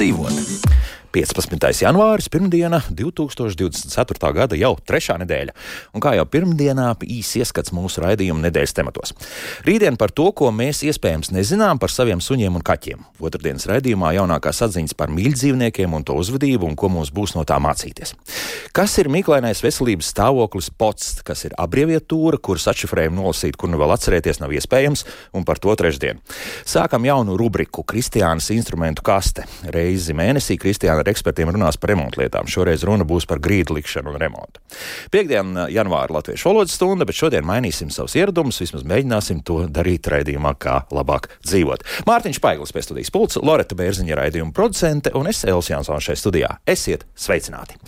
labāk dzīvot. 15. janvāris, pirmdiena, 2024. gada jau trešā nedēļa. Un kā jau pirmdienā, īsi ieskats mūsu raidījuma nedēļas tematos. Rītdien par to, ko mēs iespējams nezinām par saviem suņiem un kaķiem. Otradienas raidījumā jaunākās atziņas par mīļdzīvniekiem un to uzvedību un ko mums būs no tā mācīties. Kas ir mīklainais veselības stāvoklis POTS, kas ir abrievietūra, kuras atšifrējumu nolasīt, kur nu vēl atcerēties nav iespējams, un par to trešdien. Sākam jaunu rubriku Kristiānas instrumentu kaste. Reizi mēnesī Kristiāna ar ekspertiem runās par remontlietām. Šoreiz runa būs par grīdu likšanu un remontu. Piektdien, janvāra latviešu valodas stunda, bet šodien mainīsim savus ieradumus, vismaz mēģināsim to darīt raidījumā, kā labāk dzīvot. Mārtiņš Paiglis pie studijas pults, Loreta Bērziņa raidījuma producente un es Elsijas Jansons šajā studijā. Esiet sveicināti!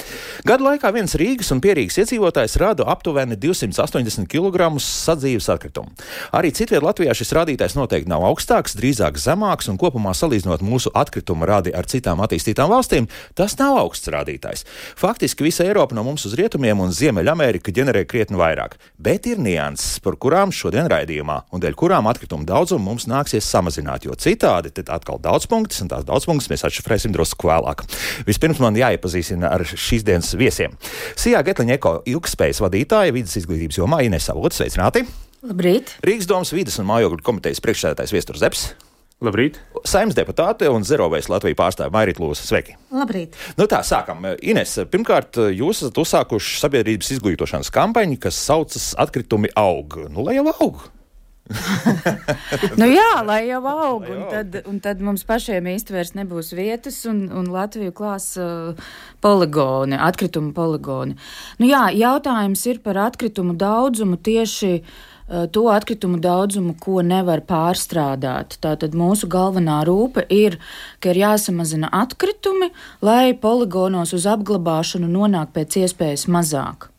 Gadu laikā viens Rīgas un Pierīgas iedzīvotājs rada aptuveni 280 kg sadzīves atkritumu. Arī citviet Latvijā šis rādītājs noteikti nav augstāks, drīzāk zemāks un kopumā salīdzinot mūsu atkrituma rādi ar citām attīstītām valstīm valstīm, tas nav augsts rādītājs. Faktiski visa Eiropa no mums uz rietumiem un Ziemeļamerika ģenerē krietni vairāk, bet ir nianses, par kurām šodien raidījumā un dēļ kurām atkritumu daudzumu mums nāksies samazināt, jo citādi tad atkal daudz punktus, un tās daudz punktus mēs atšifrēsim drusku vēlāk. Vispirms man jāiepazīstina ar šīs dienas viesiem. Sijā Getliņa eko ilgspējas vadītāja vidas izglītības jomā Inesa Avots, sveicināti! Labrīt! Rīgas domas vidas un mājokļu komitejas priekšsēdētājs Viesturs Zepsi. Labrīt! Saimnes deputāte un Zerovēs Latvijas pārstāve Mairita Lūsa. Sveiki! Labrīt! Nu tā, sākam. Ines, pirmkārt, jūs esat uzsākuši sabiedrības izglītošanas kampaņu, kas saucas Atkritumi aug. Nu, lai jau aug! nu jā, lai jau aug, un tad, un tad mums pašiem vairs nebūs vietas, un, un Latviju klās uh, poligoni, atkritumu poligoni. Nu jā, jautājums ir par atkritumu daudzumu tieši uh, to atkritumu daudzumu, ko nevar pārstrādāt. Tātad mūsu galvenā rūpe ir, ka ir jāsamazina atkritumi, lai poligonos uz apglabāšanu nonāk pēc iespējas mazāk.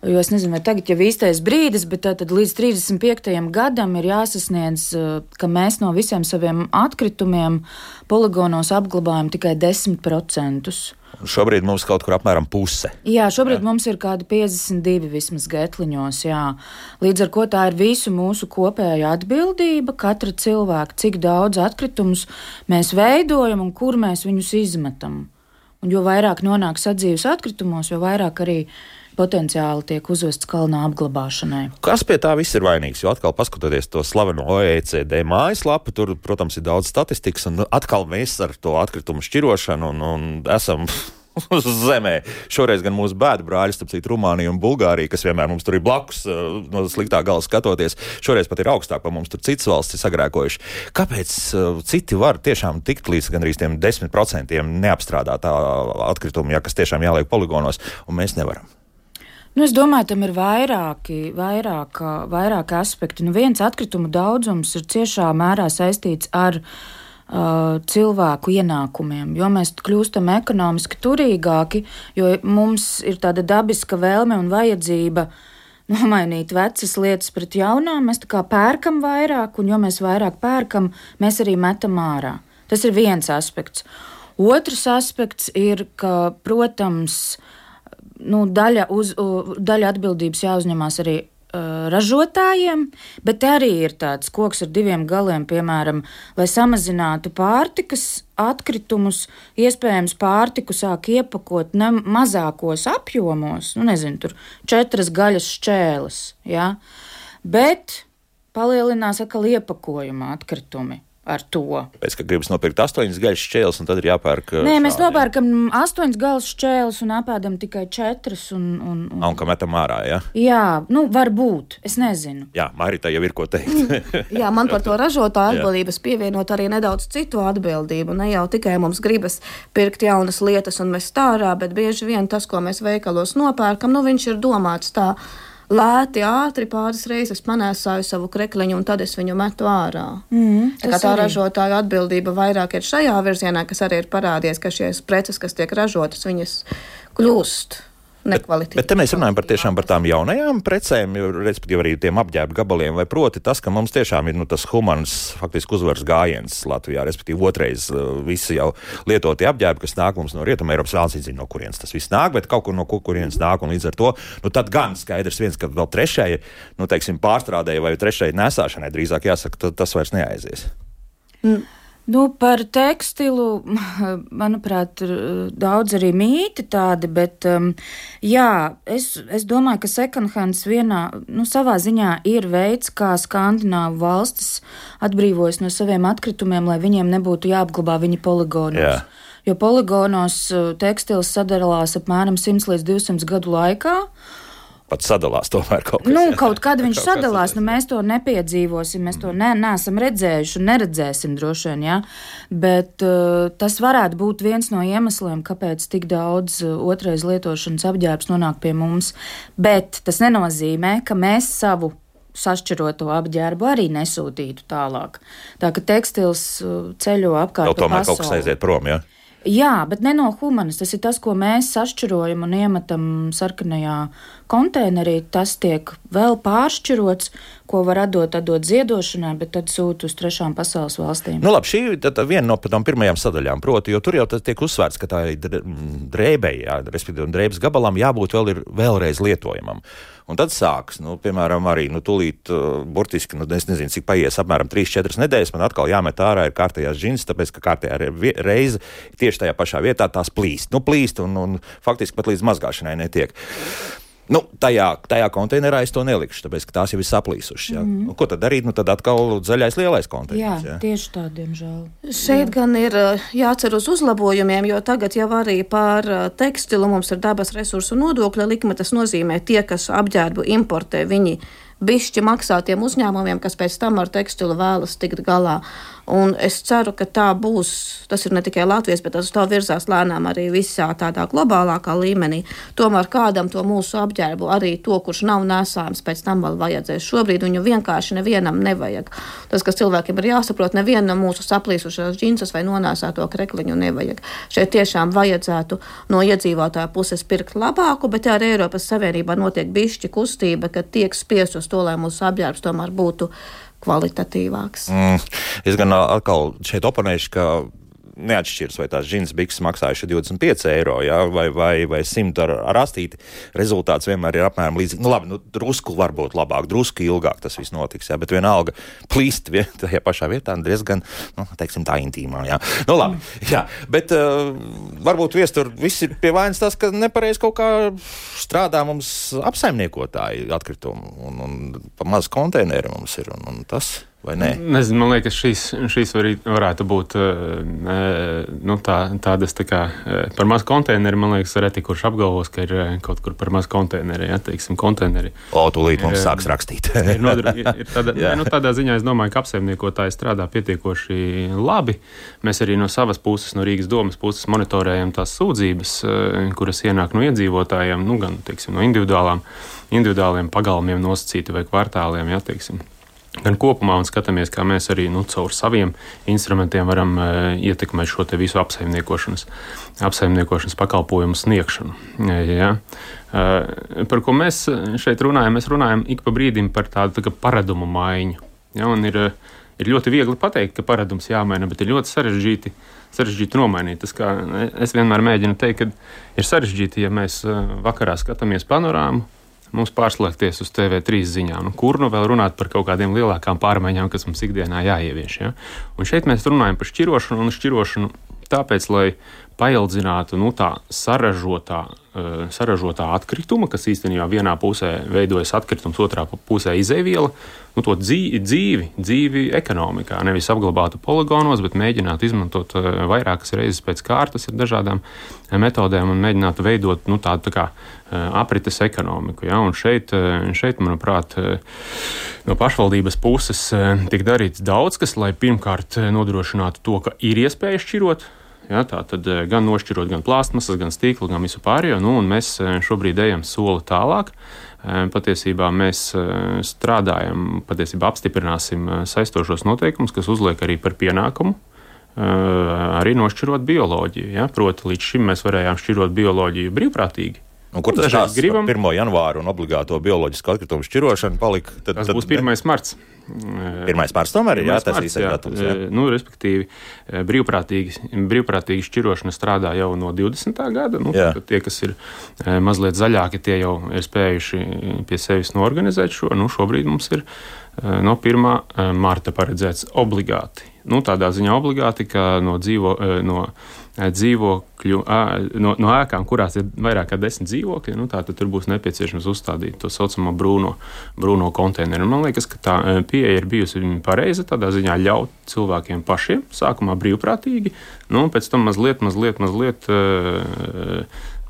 Jo es nezinu, vai tagad ir īstais brīdis, bet tad līdz 35. gadam ir jāsasniedz, eh, ka mēs no visiem saviem atkritumiem poligonos apglabājam tikai 10%. Šobrīd mums kaut kur apmēram puse. Jā, šobrīd jā. mums ir kādi 52 vismaz getliņos. Jā. Līdz ar to tā ir visu mūsu kopējā atbildība, katra cilvēka, cik daudz atkritumus mēs veidojam un kur mēs viņus izmetam. Un jo vairāk nonāk sadzīves atkritumos, jo vairāk arī potenciāli tiek uzvests kalnā apglabāšanai. Kas pie tā viss ir vainīgs? Jo atkal, paskatoties to slaveno OECD mājaslapu, tur, protams, ir daudz statistikas, un atkal mēs ar to atkritumu šķirošanu un, un esam uz zemē. Šoreiz gan mūsu bēdu brāļi, starp citu, Rumānija un Bulgārija, kas vienmēr mums tur ir blakus, eh, no sliktā gala skatoties, šoreiz pat ir augstāk par mums, tur citas valsts ir sagrēkojuši. Kāpēc uh, citi var tiešām tikt līdz gandrīz tiem 10% neapstrādātā atkrituma, ja kas tiešām jāliek poligonos, un mēs nevaram? Nu, es domāju, tam ir vairāki, vairāk, vairāki aspekti. Nu, viens atkritumu daudzums ir ciešā mērā saistīts ar uh, cilvēku ienākumiem, jo mēs kļūstam ekonomiski turīgāki, jo mums ir tāda dabiska vēlme un vajadzība nomainīt vecas lietas pret jaunām. Mēs tā kā pērkam vairāk, un jo mēs vairāk pērkam, mēs arī metam ārā. Tas ir viens aspekts. Otrs aspekts ir, ka, protams, uh, nu, daļa, uz, daļa atbildības jāuzņemās arī ražotājiem, bet arī ir tāds koks ar diviem galiem, piemēram, lai samazinātu pārtikas atkritumus, iespējams, pārtiku sāk iepakot ne mazākos apjomos, nu, nezinu, tur četras gaļas šķēles, ja? bet palielinās atkal iepakojuma atkritumi ar to. Pēc tam gribas nopirkt astoņas gaļas šķēles, un tad ir jāpērk. Nē, šādi. mēs nopērkam astoņas gaļas šķēles un apēdam tikai četras. Un, un, un... un ka metam ārā, ja? Jā, nu, varbūt. Es nezinu. Jā, Marita jau ir ko teikt. Jā, man par to ražotāju atbildības pievienot arī nedaudz citu atbildību. Ne jau tikai mums gribas pirkt jaunas lietas un mest ārā, bet bieži vien tas, ko mēs veikalos nopērkam, nu, viņš ir domāts tā lēti, ātri pāris reizes panēsāju savu krekliņu, un tad es viņu metu ārā. Mm, tā, tā arī. ražotāja atbildība vairāk ir šajā virzienā, kas arī ir parādījies, ka šīs preces, kas tiek ražotas, viņas kļūst nekvalitīvi. Bet, bet te mēs runājam par, tiešām, par tām jaunajām precēm, respektīvi arī tiem apģērba gabaliem, vai proti tas, ka mums tiešām ir nu, tas humans, faktiski uzvaras gājiens Latvijā, respektīvi otrais uh, visi jau lietotie apģērbi, kas nāk mums no Rietumē, Eiropas valsts zina, no kurienes tas viss nāk, bet kaut kur no kurienes nāk, un līdz ar to, nu tad gan skaidrs viens, ka vēl trešai, nu teiksim, pārstrādēji vai trešai nesāšanai drīzāk jāsaka, tas vairs neaizies. Mm. Nu, par tekstilu, manuprāt, ir daudz arī mīti tādi, bet um, jā, es, es domāju, ka secondhands vienā, nu, savā ziņā ir veids, kā Skandināvu valstis atbrīvojas no saviem atkritumiem, lai viņiem nebūtu jāapglabā viņa poligonos. Jā. Jo poligonos uh, tekstils sadalās apmēram 100 līdz 200 gadu laikā pat sadalās tomēr kaut kas. Nu, kaut kad viņš sadalās, nu mēs to nepiedzīvosim, mēs to ne, neesam redzējuši un neredzēsim droši vien, jā. Bet uh, tas varētu būt viens no iemesliem, kāpēc tik daudz uh, otrais lietošanas apģērbs nonāk pie mums. Bet tas nenozīmē, ka mēs savu sašķiroto apģērbu arī nesūtītu tālāk. Tā ka tekstils uh, ceļo apkārt. Jau tomēr kaut kas aiziet prom, jā? Ja? Jā, bet ne no humanas. Tas ir tas, ko mēs sašķirojam un iemetam sarkanajā konteinerī. Tas tiek vēl pāršķirots, ko var atdot, atdot ziedošanai, bet tad sūta uz trešām pasaules valstīm. Nu, labi, šī ir viena no tām pirmajām sadaļām. Proti, jo tur jau tiek uzsvērts, ka tā ir drēbei, jā, respektīvi, drēbes gabalam jābūt vēl ir vēlreiz lietojamam. Un tad sāks, nu, piemēram, arī nu, tūlīt, uh, burtiski, nu, es nezinu, cik paies, apmēram 3-4 nedēļas. Man atkal jāmet ārā ir kārtējās džins, tāpēc, ka kārtējā reize tieši tajā pašā vietā tās plīst. Nu, plīst un, un faktiski pat līdz mazgāšanai netiek. Nu, tajā, tajā konteinerā es to nelikšu, tāpēc ka tās jau ir saplīsušas. Ja? Mm. Nu, ko tad darīt? Nu, tad atkal zaļais lielais konteiners. Jā, ja? tieši tā, diemžēl. Šeit jā. gan ir eh, jācer uz uzlabojumiem, jo tagad jau arī par eh, tekstilu mums ir dabas resursu nodokļa likme. Tas nozīmē, tie, kas apģērbu importē, viņi bišķi maksā tiem uzņēmumiem, kas pēc tam ar tekstilu vēlas tikt galā. Un es ceru, ka tā būs. Tas ir ne tikai Latvijas, bet tas tā virzās lēnām arī visā tādā globālākā līmenī. Tomēr kādam to mūsu apģērbu, arī to, kurš nav nesājams, pēc tam vēl vajadzēs. Šobrīd viņu vienkārši nevienam nevajag. Tas, kas cilvēkiem ir jāsaprot, nevienam mūsu saplīsušās džinsas vai nonāsāto krekliņu nevajag. Šeit tiešām vajadzētu no iedzīvotāja puses pirkt labāku, bet arī Eiropas Savienībā notiek bišķi kustība, ka tiek spiest uz to, lai mūsu apģērbs tomēr būtu kvalitatīvāks. Mm, es gan atkal šeit oponēšu, ka neatšķiras, vai tās džins bikses maksājuši 25 eiro ja, vai, vai, vai 100 ar, ar astīti. Rezultāts vienmēr ir apmēram līdzīgs. Nu, labi, nu, drusku varbūt labāk, drusku ilgāk tas viss notiks, ja, bet vienalga plīst vien, tajā pašā vietā diezgan, nu, teiksim, tā intīmā. Ja. Nu, labi, jā, bet uh, varbūt viestur viss ir pie vainas tas, ka nepareiz kaut kā strādā mums apsaimniekotāji atkritumu un, un pa maz konteineru mums ir un, un tas. Nezinu, man liekas, šīs, šīs var, varētu būt eh, nu, tā, tādas tā kā eh, par maz konteineru. Man liekas, reti kurš apgalvos, ka ir eh, kaut kur par maz konteineru. Ja, teiksim, konteineri. O, tūlīt mums sāks rakstīt. ir nodru, ir, ir tādā, nu, tādā ziņā es domāju, ka apsaimniekotāji strādā pietiekoši labi. Mēs arī no savas puses, no Rīgas domas puses, monitorējam tās sūdzības, kuras ienāk no iedzīvotājiem, nu, gan teiksim, no individuālām, individuāliem pagalmiem nosacīti vai kvartāliem. Ja, teiksim gan kopumā, un skatāmies, kā mēs arī nu, caur saviem instrumentiem varam uh, ietekmēt šo visu apsaimniekošanas, apsaimniekošanas pakalpojumu sniegšanu. Ja? Uh, par ko mēs šeit runājam? Mēs runājam ik pa brīdim par tādu tā paradumu maiņu. Ja? Ir, ir ļoti viegli pateikt, ka paradums jāmaina, bet ir ļoti sarežģīti. Sarežģīti nomainīt. Tas, es vienmēr mēģinu teikt, ka ir sarežģīti, ja mēs vakarā skatāmies panorāmu, mums pārslēgties uz TV3 ziņām, nu, kur nu vēl runāt par kaut kādiem lielākām pārmaiņām, kas mums ikdienā jāievieš. Ja? Un šeit mēs runājam par šķirošanu un šķirošanu tāpēc, lai paildzinātu nu, tā saražotā, uh, saražotā atkrituma, kas īstenībā vienā pusē veidojas atkritums, otrā pusē izēviela, nu, to dzīvi, dzīvi, dzīvi ekonomikā. Nevis apglabātu poligonos, bet mēģinātu izmantot uh, vairākas reizes pēc kārtas ar dažādām metodēm un mēģinātu veidot nu, tādu tā kā, aprites ekonomiku. Ja? Un šeit, šeit, manuprāt, no pašvaldības puses tiek darīts daudz kas, lai pirmkārt nodrošinātu to, ka ir iespēja šķirot Ja, tā tad eh, gan nošķirot gan plāstmasas, gan stīklu, gan visu pārējo. Nu, mēs eh, šobrīd ejam soli tālāk. Eh, patiesībā mēs strādājam, patiesībā apstiprināsim saistošos noteikumus, kas uzliek arī par pienākumu arī nošķirot bioloģiju. Ja? Proti, līdz šim mēs varējām šķirot bioloģiju brīvprātīgi. Un kur tas stāsts gribam? 1. janvāra un obligāto bioloģisku atkritumu šķirošanu palika? Tad, tas tad, būs 1. marts. 1. marts tomēr ir tas datums. Jā. Nu, respektīvi, brīvprātīgi, brīvprātīgi šķirošana strādā jau no 20. gada. Nu, tie, kas ir mazliet zaļāki, tie jau ir spējuši pie sevis norganizēt šo. Nu, šobrīd mums ir no 1. marta paredzēts obligāti Nu, tādā ziņā obligāti, ka no, dzīvo, no dzīvokļu, no, no ēkām, kurās ir vairāk kā desmit dzīvokļi, nu, tad tur būs nepieciešams uzstādīt to saucamo brūno, brūno konteineru. Man liekas, ka tā pieeja ir bijusi pareiza. Tādā ziņā ļaut cilvēkiem pašiem, sākumā brīvprātīgi, nu, pēc tam mazliet, mazliet, mazliet.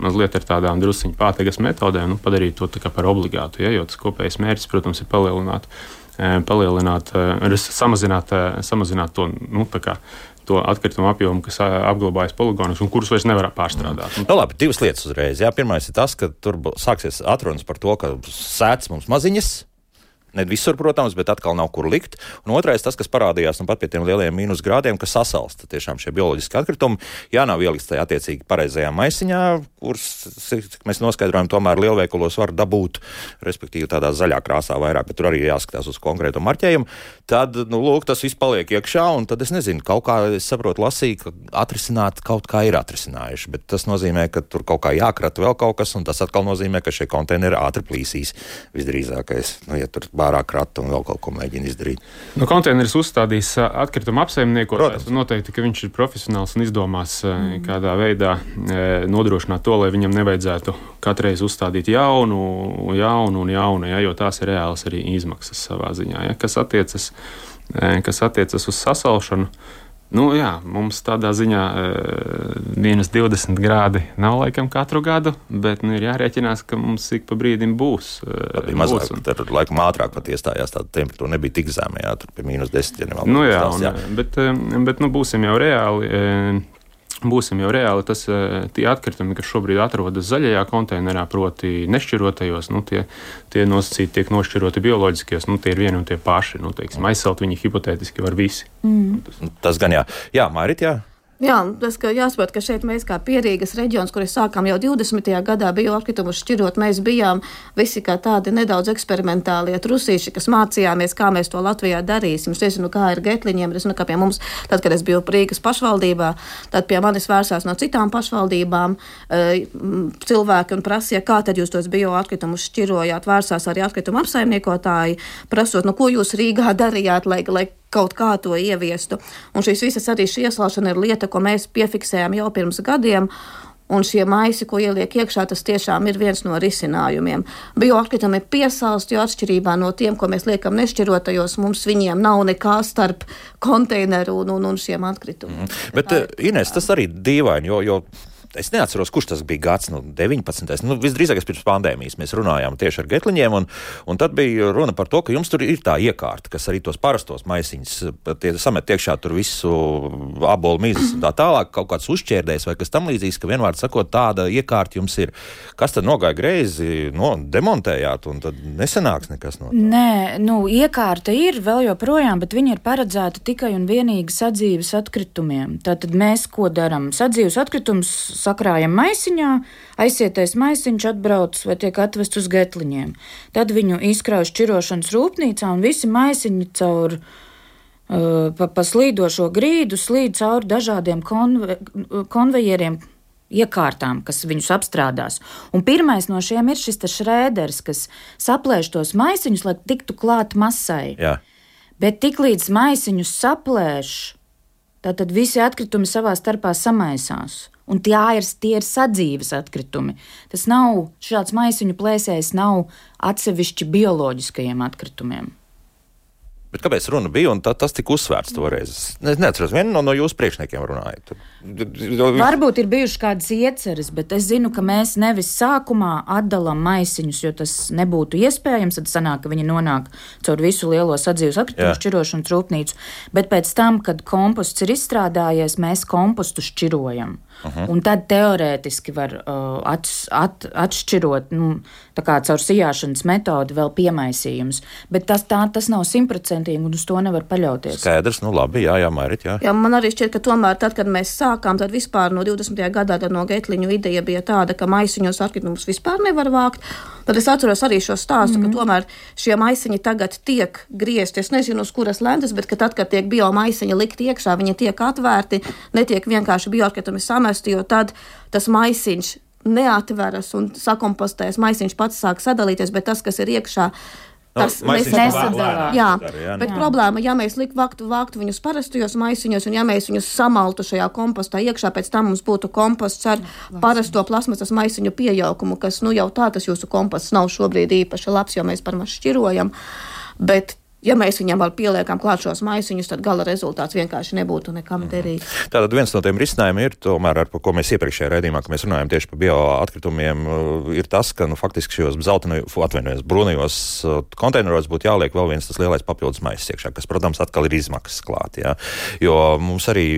Mazliet ar tādām druskuļu pātagas metodēm nu, padarīt to par obligātu. Ja, jo tas kopējais mērķis, protams, ir palielināt, palielināt samazināt, samazināt to nu, to atkritumu apjomu, kas apglabājas poligonos un kurus vairs nevar pārstrādāt. Nu, labi, divas lietas uzreiz. Jā. Pirmais ir tas, ka tur sāksies atrunas par to, ka sēdz mums maziņas Ne visur, protams, bet atkal nav kur likt. Un otrais, tas, kas parādījās nu, pat pie tiem lielajiem mīnus grādiem, ka sasalsta tiešām šie bioloģiski atkritumi. Jā, nav ielikts tajā attiecīgi pareizajā maisiņā, kuras, cik mēs noskaidrojam, tomēr lielveikalos var dabūt, respektīvi tādā zaļā krāsā vairāk, bet tur arī jāskatās uz konkrētu marķējumu. Tad, nu, lūk, tas viss paliek iekšā, un tad es nezinu, kaut kā es saprotu, lasīju, ka atrisināt kaut kā ir atrisinājuši, bet tas nozīmē, ka tur kaut kā jākrata vēl kaut kas, un tas atkal nozīmē, ka šie konteineri ātri plīsīs visdrīzākais. Nu, ja tur bārā krata un vēl kaut ko mēģina izdarīt. Nu, konteineris uzstādīs atkrituma apsaimniekotājs. Noteikti, ka viņš ir profesionāls un izdomās, mm. kādā veidā nodrošināt to, lai viņam nevajadzētu katru reizi uzstādīt jaunu, jaunu un jaunu, ja, jo tās ir reālas arī izmaksas savā ziņā. Ja, kas, attiecas, kas attiecas uz sasalšanu. Nu, jā, mums tādā ziņā mīnus 20 grādi nav laikam katru gadu, bet nu, ir jārēķinās, ka mums ik pa brīdim būs. Tā bija mazāk, un... tad laikam ātrāk pat iestājās tāda temperatūra, nebija tik zema, jā, tur pie mīnus 10, ja nevēl. Nu, jā. Un, bet, bet nu, būsim jau reāli būsim jau reāli, tas eh, tie atkritumi, kas šobrīd atrodas zaļajā konteinerā, proti, nešķirotajos, nu, tie, tie nosacīti tiek nošķiroti bioloģiskajos, nu, tie ir vieni un tie paši. Nu, teiksim, aizsalt viņi hipotētiski var visi. Mm. Tas, tas gan jā. Jā, Mairit, jā. Jā, tas jāsaprot, ka šeit mēs kā pierīgas reģions, kur sākām jau 20. gadā bioatkritumus šķirot, mēs bijām visi kā tādi nedaudz eksperimentālie trusīši, kas mācījāmies, kā mēs to Latvijā darīsim. Es nezinu, kā ir getliņiem, es nezinu, kā pie mums, tad, kad es biju Rīgas pašvaldībā, tad pie manis vērsās no citām pašvaldībām eh, cilvēki un prasīja, kā tad jūs tos bioatkritumus šķirojāt. Vērsās arī atkritumu apsaimniekotāji, prasot, nu, ko jūs Rīgā darījāt, lai, lai kaut kā to ieviestu. Un šīs visas arī šī ieslēgšana ir lieta, ko mēs piefiksējām jau pirms gadiem. Un šie maisi, ko ieliek iekšā, tas tiešām ir viens no risinājumiem. Bioatkritumi ir piesaukti, jo atšķirībā no tiem, ko mēs liekam nešķirotajos, mums viņiem nav nekā starp konteineru un, un, un šiem atkritumiem. Mm. Bet, uh, Ines, tas arī dīvaini, jo, jo es neatceros, kurš tas bija gads, nu, 19. Nu, visdrīzāk pirms pandēmijas mēs runājām tieši ar getliņiem, un, un tad bija runa par to, ka jums tur ir tā iekārta, kas arī tos parastos maisiņus samet iekšā tur visu abolu mīzes un tā tālāk, kaut kāds uzšķērdējs vai kas tam līdzīgs, ka vienmēr sakot, tāda iekārta jums ir. Kas tad nogāja greizi, no, demontējāt, un tad nesenāks nekas no tā? Nē, nu, iekārta ir vēl joprojām, bet viņa ir paredzēta tikai un vienīgi sadzīves atkritumiem. Tātad mēs ko darām? Sadzīves atkritumus sakrājam maisiņā, aizsietais maisiņš atbrauc vai tiek atvests uz getliņiem. Tad viņu izkrauj šķirošanas rūpnīcā un visi maisiņi caur uh, pa, pa slīdošo grīdu slīd cauri dažādiem konve, konvejeriem. Iekārtām, kas viņus apstrādās. Un pirmais no šiem ir šis šrēders, kas saplēš tos maisiņus, lai tiktu klāt masai. Jā. Bet tiklīdz maisiņus saplēš, tad visi atkritumi savā starpā samaisās un tie ir, tie ir sadzīves atkritumi. Tas nav šāds maisiņu plēsējs, nav atsevišķi bioloģiskajiem atkritumiem. Bet kāpēc runa bija un tā, tas tika uzsvērts toreiz? Es neatceros, viena no, no jūsu priekšniekiem runāja. Varbūt ir bijušas kādas ieceres, bet es zinu, ka mēs nevis sākumā atdalām maisiņus, jo tas nebūtu iespējams. Tad sanāk, ka viņi nonāk caur visu lielo sadzīves atkritumu šķirošanas rūpnīcu. Bet pēc tam, kad komposts ir izstrādājies, mēs kompostu šķirojam. Uh -huh. Un tad teorētiski var uh, at, at, atšķirot nu, caur sijāšanas metodi vēl piemaisījumus. Bet tas, tā, tas nav simtprocentīgi un uz to nevar paļauties. Skaidrs, nu labi, jā, jā, Mairit, jā. jā. Man arī šķiet, ka tomēr tad, kad mēs sākām, tad vispār no 20. gadā no Getliņu ideja bija tāda, ka maisiņos atkritumus vispār nevar vākt. Tad es atceros arī šo stāstu, mm -hmm. ka mhm. tomēr šie maisiņi tagad tiek griezti. Es nezinu, uz kuras lentas, bet ka tad, kad tiek biomaisiņi likt iekšā, viņi tiek atvērti, netiek vienkārši bioatkritumi samesti, jo tad tas maisiņš neatveras un sakompostēs. Maisiņš pats sāk sadalīties, bet tas, kas ir iekšā, Nu, tas no, mēs nesadalām. Jā, jā, bet jā. problēma, ja mēs liktu vāktu, vāktu viņus parastajos maisiņos, un ja mēs viņus samaltu šajā kompostā iekšā, pēc tam mums būtu komposts ar parasto plasmasas maisiņu pieaugumu, kas nu jau tā tas jūsu komposts nav šobrīd īpaši labs, jo mēs par maz šķirojam. Bet Ja mēs viņam vēl pieliekam klāt šos maisiņus, tad gala rezultāts vienkārši nebūtu nekam mhm. derīgs. Tātad viens no tiem risinājumiem ir, tomēr, ar ko mēs iepriekšējā raidījumā, kad mēs runājam tieši par bioatkritumiem, uh, ir tas, ka nu, faktiski šajos zeltainajos, atvainojos, brūnajos uh, konteineros būtu jāliek vēl viens tas lielais papildus maisis iekšā, kas, protams, atkal ir izmaksas klāt. Jā. Jo mums arī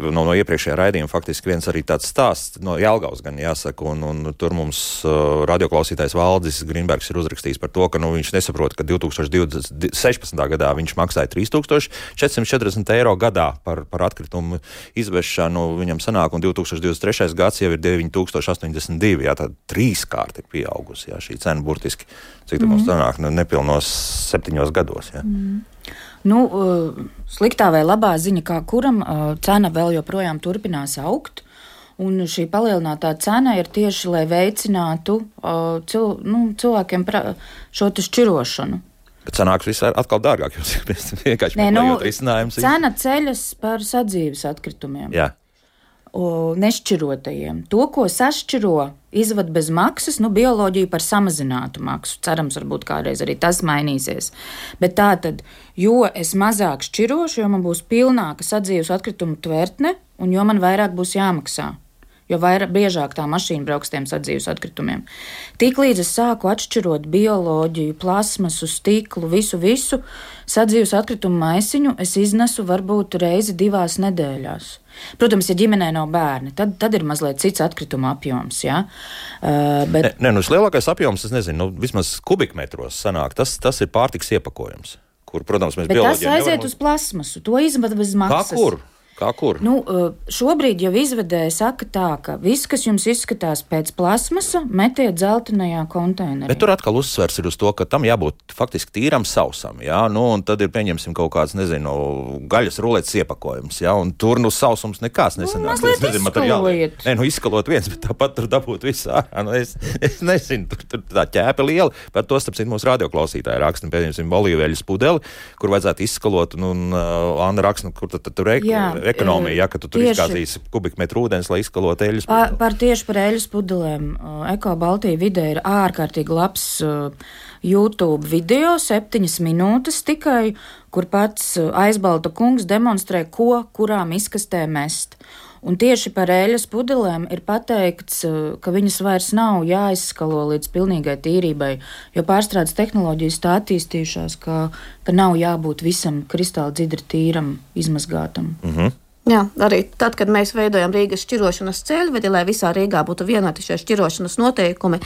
no, no iepriekšējā raidījuma faktiski viens arī tāds stāsts no Jālgaus, gan jāsaka, un, un tur mums uh, radioklausītājs Valdis Grīnbergs ir uzrakstījis par to, ka nu, viņš nesaprot, ka 2016. gadā viņš maksāja 3440 eiro gadā par, par atkritumu izvešanu, viņam sanāk, un 2023. gads jau ir 9082, jā, tā trīskārt ir pieaugusi, jā, šī cena burtiski, cik mm. mums sanāk, nu, nepilnos septiņos gados, jā. Mm. Nu, uh, sliktā vai labā ziņa, kā kuram uh, cena vēl joprojām turpinās augt. Un šī palielinātā cena ir tieši, lai veicinātu uh, cil, nu, cilvēkiem pra, šo šķirošanu. Bet sanāks viss atkal dārgāk, mēs vienkārši Nē, nu, risinājums. Cena ceļas par sadzīves atkritumiem. Jā nešķirotajiem. To, ko sašķiro, izvad bez maksas, nu, bioloģiju par samazinātu maksu. Cerams, varbūt kādreiz arī tas mainīsies. Bet tā tad, jo es mazāk šķirošu, jo man būs pilnāka sadzīves atkritumu tvertne, un jo man vairāk būs jāmaksā jo vairāk, biežāk tā mašīna brauks tiem sadzīves atkritumiem. Tiklīdz es sāku atšķirot bioloģiju, plasmasu, stiklu, visu, visu sadzīves atkritumu maisiņu, es iznesu varbūt reizi divās nedēļās. Protams, ja ģimenē nav bērni, tad, tad ir mazliet cits atkrituma apjoms. Ja? Uh, bet... Nē, nu, lielākais apjoms, es nezinu, nu, vismaz kubikmetros sanāk, tas, tas ir pārtiks iepakojums. Kur, protams, mēs bioloģijā. Tas aiziet nevaram... uz plasmasu, to izmet bez maksas. Kā kur? Kā kur? Nu, eh, šobrīd jau izvedēji saka tā, ka viss, kas jums izskatās pēc plasmasa, metiet zeltainajā konteinerī. Bet tur atkal uzsvers ir uz to, ka tam jābūt faktiski tīram sausam, jā, nu, un tad ir pieņemsim kaut kāds, nezinu, gaļas rulētas iepakojums, jā, un tur nu sausums nekās nu, nesenāk. Nu, nezinu, materiāli. Nē, nu, izskalot viens, bet tāpat tur dabūt visu ārā. Nu, es, es nezinu, tur, tur tā ķēpe liela, par to, starp citu, mūsu radioklausītāji raksta, nu, pieņemsim, olīveļas pudeli, kur vajadzētu izskalot, un, un uh, Anna raksta, nu, kur tad, tad tur ek, ekonomija, ja ka tu tur tieši, izgāzīsi kubikmetru ūdens, lai izskalotu eļļas pudeles. Par, par tieši par eļļas pudelēm. Eko Baltija vidē ir ārkārtīgi labs YouTube video, septiņas minūtes tikai, kur pats aizbalta kungs demonstrē, ko kurām izkastē mest. Un tieši par eļļas pudelēm ir pateikts, ka viņas vairs nav jāizskalo līdz pilnīgai tīrībai, jo pārstrādes tehnoloģijas tā attīstījušās, ka, ka nav jābūt visam kristāli dzidri tīram, izmazgātam. Mm -hmm. Jā, arī tad, kad mēs veidojam Rīgas šķirošanas ceļvedi, lai visā Rīgā būtu vienādi šie šķirošanas noteikumi,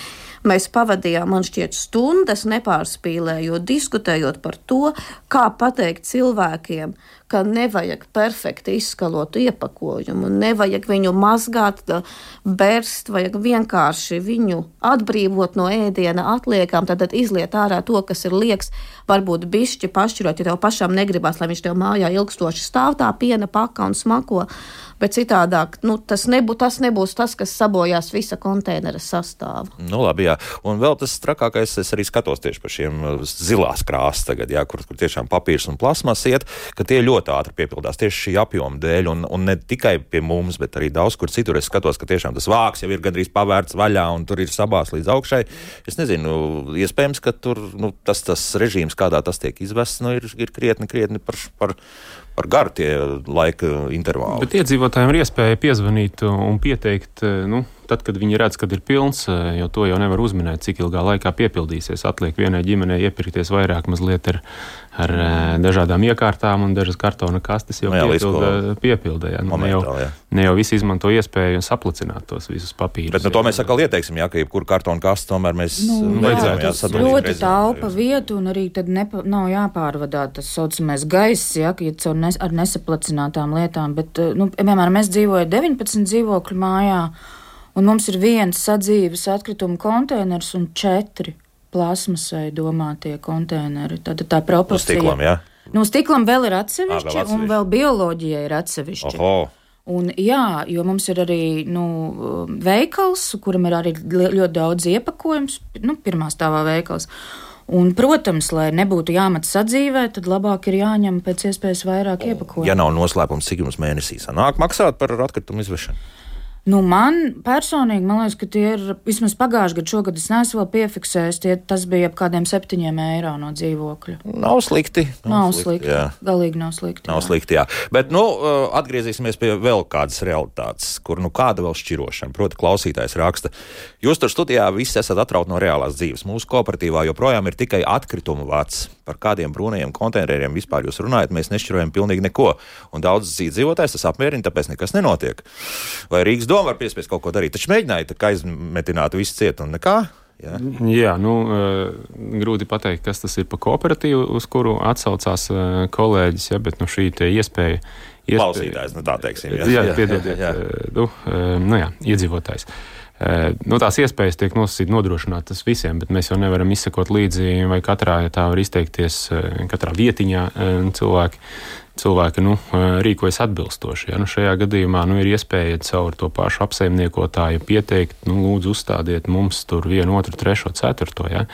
mēs pavadījām, man šķiet, stundas nepārspīlējot, diskutējot par to, kā pateikt cilvēkiem, ka nevajag perfekti izskalotu iepakojumu, nevajag viņu mazgāt, bērst, vajag vienkārši viņu atbrīvot no ēdiena atliekām, tad izliet ārā to, kas ir liekas, varbūt bišķi pašķirot, ja tev pašam negribas, lai viņš tev mājā ilgstoši stāv tā piena paka un smako bet citādāk nu, tas, nebū, tas nebūs tas, kas sabojās visa konteinera sastāvu. Nu, labi, jā. Un vēl tas trakākais, es arī skatos tieši par šiem uh, zilās krāsas, tagad, jā, kur, kur tiešām papīrs un plasmas iet, ka tie ļoti ātri piepildās tieši šī apjoma dēļ. Un, un ne tikai pie mums, bet arī daudz kur citur. Es skatos, ka tiešām tas vāks jau ir gandrīz pavērts vaļā un tur ir sabās līdz augšai. Es nezinu, iespējams, ka tur nu, tas, tas režīms, kādā tas tiek izvests, nu, ir, ir krietni, krietni par, par, par garu tie laika intervāli. Bet iedzīvotājiem ir iespēja piezvanīt un pieteikt, nu, tad, kad viņi redz, kad ir pilns, jo to jau nevar uzminēt, cik ilgā laikā piepildīsies. Atliek vienai ģimenei iepirkties vairāk mazliet ar ar eh, dažādām iekārtām, un dažas kartona kastes jau nu jā, piepilda, piepilda jā. Nu, ne, jau, jā. ne jau visi izmanto iespēju saplacināt tos visus papīrus. Bet nu, to mēs atkal ieteiksim, jā, ka jebkuru kartonu kastu tomēr mēs nu, nu vajadzētu jā, tas ļoti taupa vietu, un arī tad nepa, nav jāpārvadā tas saucamais gaiss, jā, ja caur nes, ar nesaplacinātām lietām, bet, eh, nu, piemēram, mēs dzīvojam 19 dzīvokļu mājā, un mums ir viens sadzīves atkritumu konteiners un četri plasmasai domātie konteineri. Tad tā proporcija. Uz stiklam, jā? Nu, stiklam vēl ir atsevišķi, à, vēl atsevišķi. un vēl bioloģijai ir atsevišķi. Oho. Un, jā, jo mums ir arī nu, veikals, kuram ir arī ļoti daudz iepakojums, nu, pirmā stāvā veikals. Un, protams, lai nebūtu jāmet sadzīvē, tad labāk ir jāņem pēc iespējas vairāk iepakojumu. Ja nav noslēpums, cik jums mēnesī sanāk maksāt par atkritumu izvešanu? Nu, man personīgi, man liekas, ka tie ir vismaz pagājušajā gadā, šogad es neesmu vēl piefiksējis, tie, tas bija ap kādiem septiņiem eiro no dzīvokļa. Nav slikti. Nav, nav slikti. Jā. Galīgi nav slikti. Nav jā. slikti, jā. Bet, nu, uh, atgriezīsimies pie vēl kādas realitātes, kur, nu, kāda vēl šķirošana. Proti, klausītājs raksta, jūs tur studijā visi esat atrauti no reālās dzīves. Mūsu kooperatīvā joprojām ir tikai atkritumu vats. Par kādiem brūnajiem konteineriem vispār jūs runājat, mēs nešķirojam pilnīgi neko. Un daudz dzīvotājs tas apmierina, tāpēc nekas nenotiek. Vai Rīgas doma var piespiest kaut ko darīt. Taču mēģināja aizmetināt visu cietu un nekā. Jā, Jā nu, grūti pateikt, kas tas ir par kooperatīvu, uz kuru atsaucās kolēģis, ja, bet nu, šī iespēja. iespēja Klausītājs, nu tā teiksim. Jā, jā, jā piedodiet, jā, jā. Nu, nu, jā, iedzīvotājs. Nu, tās iespējas tiek nosacītas nodrošinātas visiem, bet mēs jau nevaram izsekot līdzi, vai katrā, ja tā var izteikties, katrā vietiņā cilvēki cilvēki nu, rīkojas atbilstoši. Ja? Nu, šajā gadījumā nu, ir iespēja caur to pašu apsaimniekotāju pieteikt, nu, lūdzu, uzstādiet mums tur vienu, otru, trešo, ceturto, ja?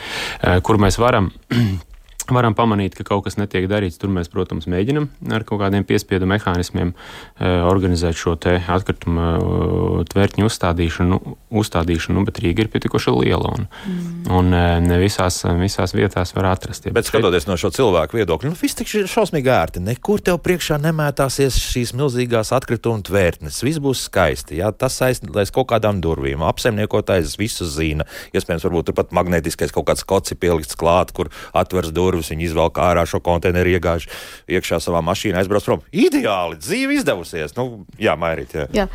kur mēs varam varam pamanīt, ka kaut kas netiek darīts. Tur mēs, protams, mēģinam ar kaut kādiem piespiedu mehānismiem e, organizēt šo atkritumu e, tvērtņu uzstādīšanu, uzstādīšanu, bet Rīga ir pietiekoši liela un, mm. un e, ne visās, visās vietās var atrast. Ja, bet skatoties no šo cilvēku viedokļa, nu, viss tik šausmīgi ērti. Nekur tev priekšā nemētāsies šīs milzīgās atkrituma tvērtnes. Viss būs skaisti. Jā, tas aizlaiž kaut kādām durvīm. Apsaimniekotājs visu zina. Iespējams, varbūt tur pat magnētiskais kaut kāds koci pielikts klāt, kur atvers durvis durvis, viņi izvelk ārā šo konteineru, iegāž iekšā savā mašīnā, aizbrauc prom. Ideāli, dzīve izdevusies. Nu, jā, mairīt. Jā. Jā.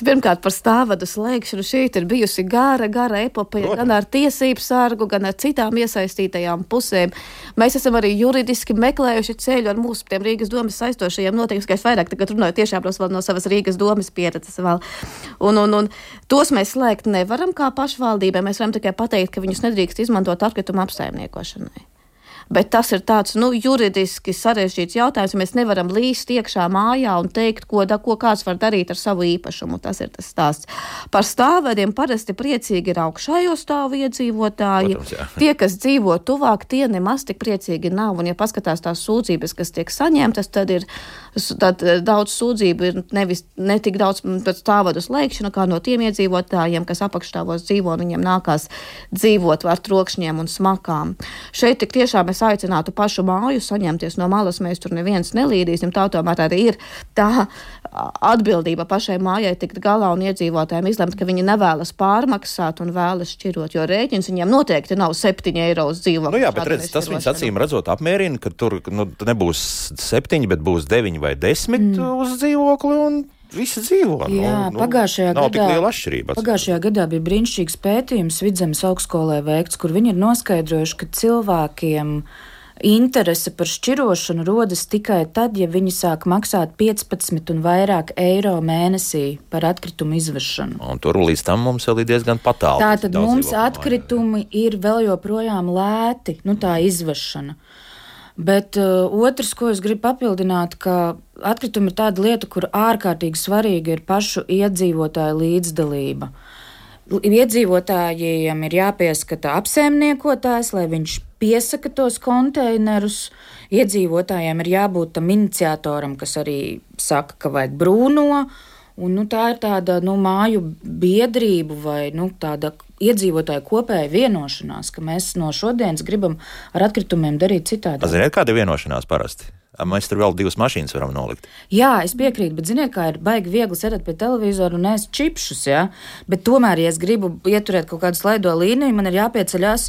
Pirmkārt, par stāvadu slēgšanu šeit ir bijusi gara, gara epopeja gan ar tiesību sargu, gan ar citām iesaistītajām pusēm. Mēs esam arī juridiski meklējuši ceļu ar mūsu Rīgas domas saistošajiem noteikumiem, ka es vairāk tagad runāju tiešām no savas Rīgas domas pieredzes vēl. Un, un, un tos mēs slēgt nevaram kā pašvaldībai. Mēs varam tikai pateikt, ka viņus nedrīkst izmantot atkrituma apsaimniekošanai bet tas ir tāds nu, juridiski sarežģīts jautājums. Mēs nevaram līst iekšā mājā un teikt, ko, da, ko kāds var darīt ar savu īpašumu. Tas ir tas stāsts. Par stāvvediem parasti priecīgi ir augšējo stāvu iedzīvotāji. Protams, tie, kas dzīvo tuvāk, tie nemaz tik priecīgi nav. Un, ja paskatās tās sūdzības, kas tiek saņemtas, tad ir tad eh, daudz sūdzību ir nevis ne tik daudz stāvadu slēgšana, kā no tiem iedzīvotājiem, kas apakšstāvos dzīvo un viņiem nākās dzīvot ar trokšņiem un smakām. Šeit tik tiešām es aicinātu pašu māju saņemties no malas, mēs tur neviens nelīdīsim. Tā tomēr arī ir tā atbildība pašai mājai tikt galā un iedzīvotājiem izlemt, ka viņi nevēlas pārmaksāt un vēlas šķirot, jo rēķins viņiem noteikti nav 7 eiro uz dzīvokli. Nu jā, bet redz, tas viņas acīm redzot apmierina, ka tur nu, nebūs 7, bet būs 9 vai desmit mm. uz dzīvokli. Un... Visi dzīvo. Nu, Jā, nu, pagājušajā nav gadā. Pagājušajā gadā bija brīnišķīgs pētījums Vidzemes augstskolē veikts, kur viņi ir noskaidrojuši, ka cilvēkiem interese par šķirošanu rodas tikai tad, ja viņi sāk maksāt 15 un vairāk eiro mēnesī par atkritumu izvešanu. Un tur līdz tam mums vēl ir diezgan patāli. Tātad mums atkritumi ir vēl joprojām lēti, nu tā izvešana. Bet uh, otrs, ko es gribu papildināt, ka atkritumi ir tāda lieta, kur ārkārtīgi svarīga ir pašu iedzīvotāju līdzdalība. Iedzīvotājiem ir jāpieskata apsaimniekotājs, lai viņš piesaka tos konteinerus. Iedzīvotājiem ir jābūt tam iniciatoram, kas arī saka, ka vajag brūno. Un, nu, tā ir tāda nu, māju biedrība vai nu, tāda iedzīvotāju kopēja vienošanās, ka mēs no šodienas gribam ar atkritumiem darīt citādi. Ziniet, kāda ir vienošanās parasti? Mēs tur vēl divas mašīnas varam nolikt. Jā, es piekrītu, bet ziniet, kā ir baigi viegli sēdēt pie televizora un ēst čipšus. Ja? Bet tomēr, ja es gribu ieturēt kaut kādu slaido līniju, man ir jāpieceļās,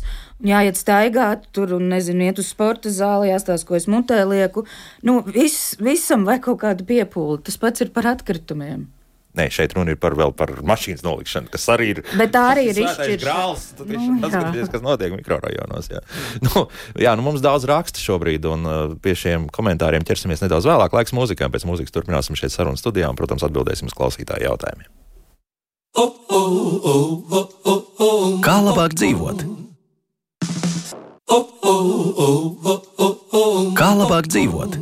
jāiet staigāt, tur un nezinu, iet uz sporta zāli, jāstāsta, ko es mutē lieku. Nu, vis, visam vajag kaut kādu piepūli. Tas pats ir par atkritumiem. Nē, šeit runa ir par, par mašīnas nolikšanu, kas arī ir. Bet tā arī ir izšķirta. Nu, paskaties, kas notiek mikrorajonos. Jā, nu, jā nu, mums daudz raksta šobrīd, un uh, pie šiem komentāriem ķersimies nedaudz vēlāk. Laiks mūzikām, pēc mūzikas turpināsim šeit sarunu studijā un, protams, atbildēsim uz klausītāju jautājumiem. Kā labāk dzīvot? Kā labāk dzīvot?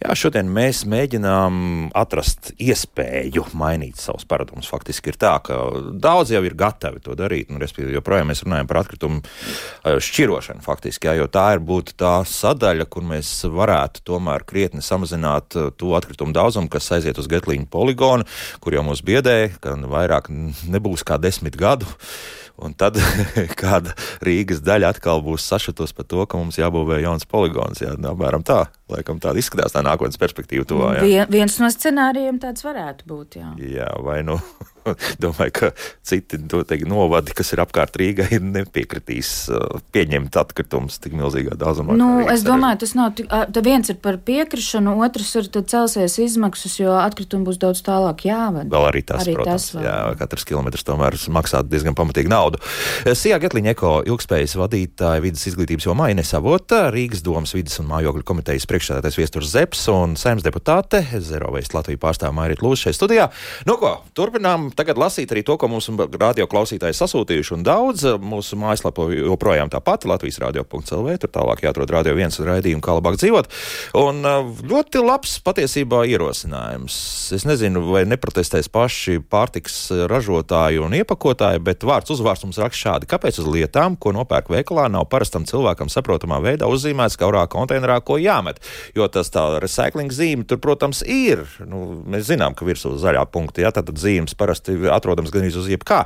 Jā, šodien mēs mēģinām atrast iespēju mainīt savus paradumus. Faktiski ir tā, ka daudz jau ir gatavi to darīt, un respektīvi joprojām mēs runājam par atkritumu eh, šķirošanu faktiski, jā, jo tā ir būtu tā sadaļa, kur mēs varētu tomēr krietni samazināt eh, to atkritumu daudzumu, kas aiziet uz Getlīņu poligonu, kur jau mūs biedē, ka vairāk nebūs kā desmit gadu. Un tad kāda Rīgas daļa atkal būs sašutusi par to, ka mums jābūvē jauns poligons. Jā, apmēram tā. Laikam tāda izskatās tā nākotnes perspektīva. Tuvā, Vien, viens no scenārijiem tāds varētu būt. Jā, jā vai nu domāju, ka citi teikti, novadi, kas ir apkārt Rīgai, nepiekritīs uh, pieņemt atkritumus tik milzīgā daudzumā. Nu, es domāju, tas nav tik. Viens ir par piekrišanu, otrs ir celsies izmaksas, jo atkritumi būs daudz tālāk jāvada. Vēl arī tas, arī protams, tas vēl. jā, katrs kilometrs tomēr maksā diezgan pamatīgi naudu. Sijā Getliņa Eko ilgspējas vadītāja vidas izglītības jomā Ines Avota, Rīgas domas vidas un mājokļu komitejas priekšsēdētājs Viesturs Zeps un saimnes deputāte Zerovejas Latviju pārstāvā Mairīt Lūs šeit studijā. Nu ko, turpinām tagad lasīt arī to, ko mūsu radio klausītāji sasūtījuši, un daudz mūsu mājaslapā joprojām tā pati Latvijas radio.clv. Tur tālāk jāatrod radio viens raidījumu, kā labāk dzīvot. Un ļoti labs patiesībā ierosinājums. Es nezinu, vai neprotestēs paši pārtiks ražotāji un iepakotāji, bet vārds uzvārds mums raksta šādi. Kāpēc uz lietām, ko nopērk veikalā, nav parastam cilvēkam saprotamā veidā uzzīmēts kaurā konteinerā, ko jāmet? Jo tas tā recycling zīme tur, protams, ir. Nu, mēs zinām, ka virsū zaļā punkta, ja tad zīmes parasti atrodams gan uz jebkā.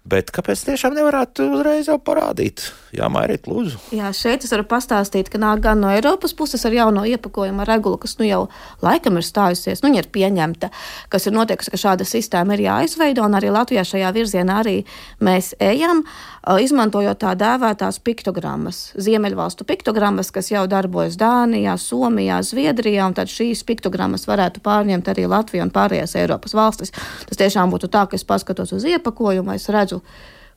Bet kāpēc tiešām nevarētu uzreiz jau parādīt? Jā, Mairīt, lūdzu. Jā, šeit es varu pastāstīt, ka nāk gan no Eiropas puses ar jauno iepakojumu regulu, kas nu jau laikam ir stājusies, nu ir pieņemta, kas ir notiekusi, ka šāda sistēma ir jāizveido, un arī Latvijā šajā virzienā arī mēs ejam, izmantojot tā dēvētās piktogrammas, Ziemeļvalstu piktogrammas, kas jau darbojas Dānijā, Somijā, Zviedrijā, un tad šīs piktogrammas varētu pārņemt arī Latviju un pārējās Eiropas valstis. Tas tiešām būtu tā, ka es paskatos uz iepakojumu, es redzu,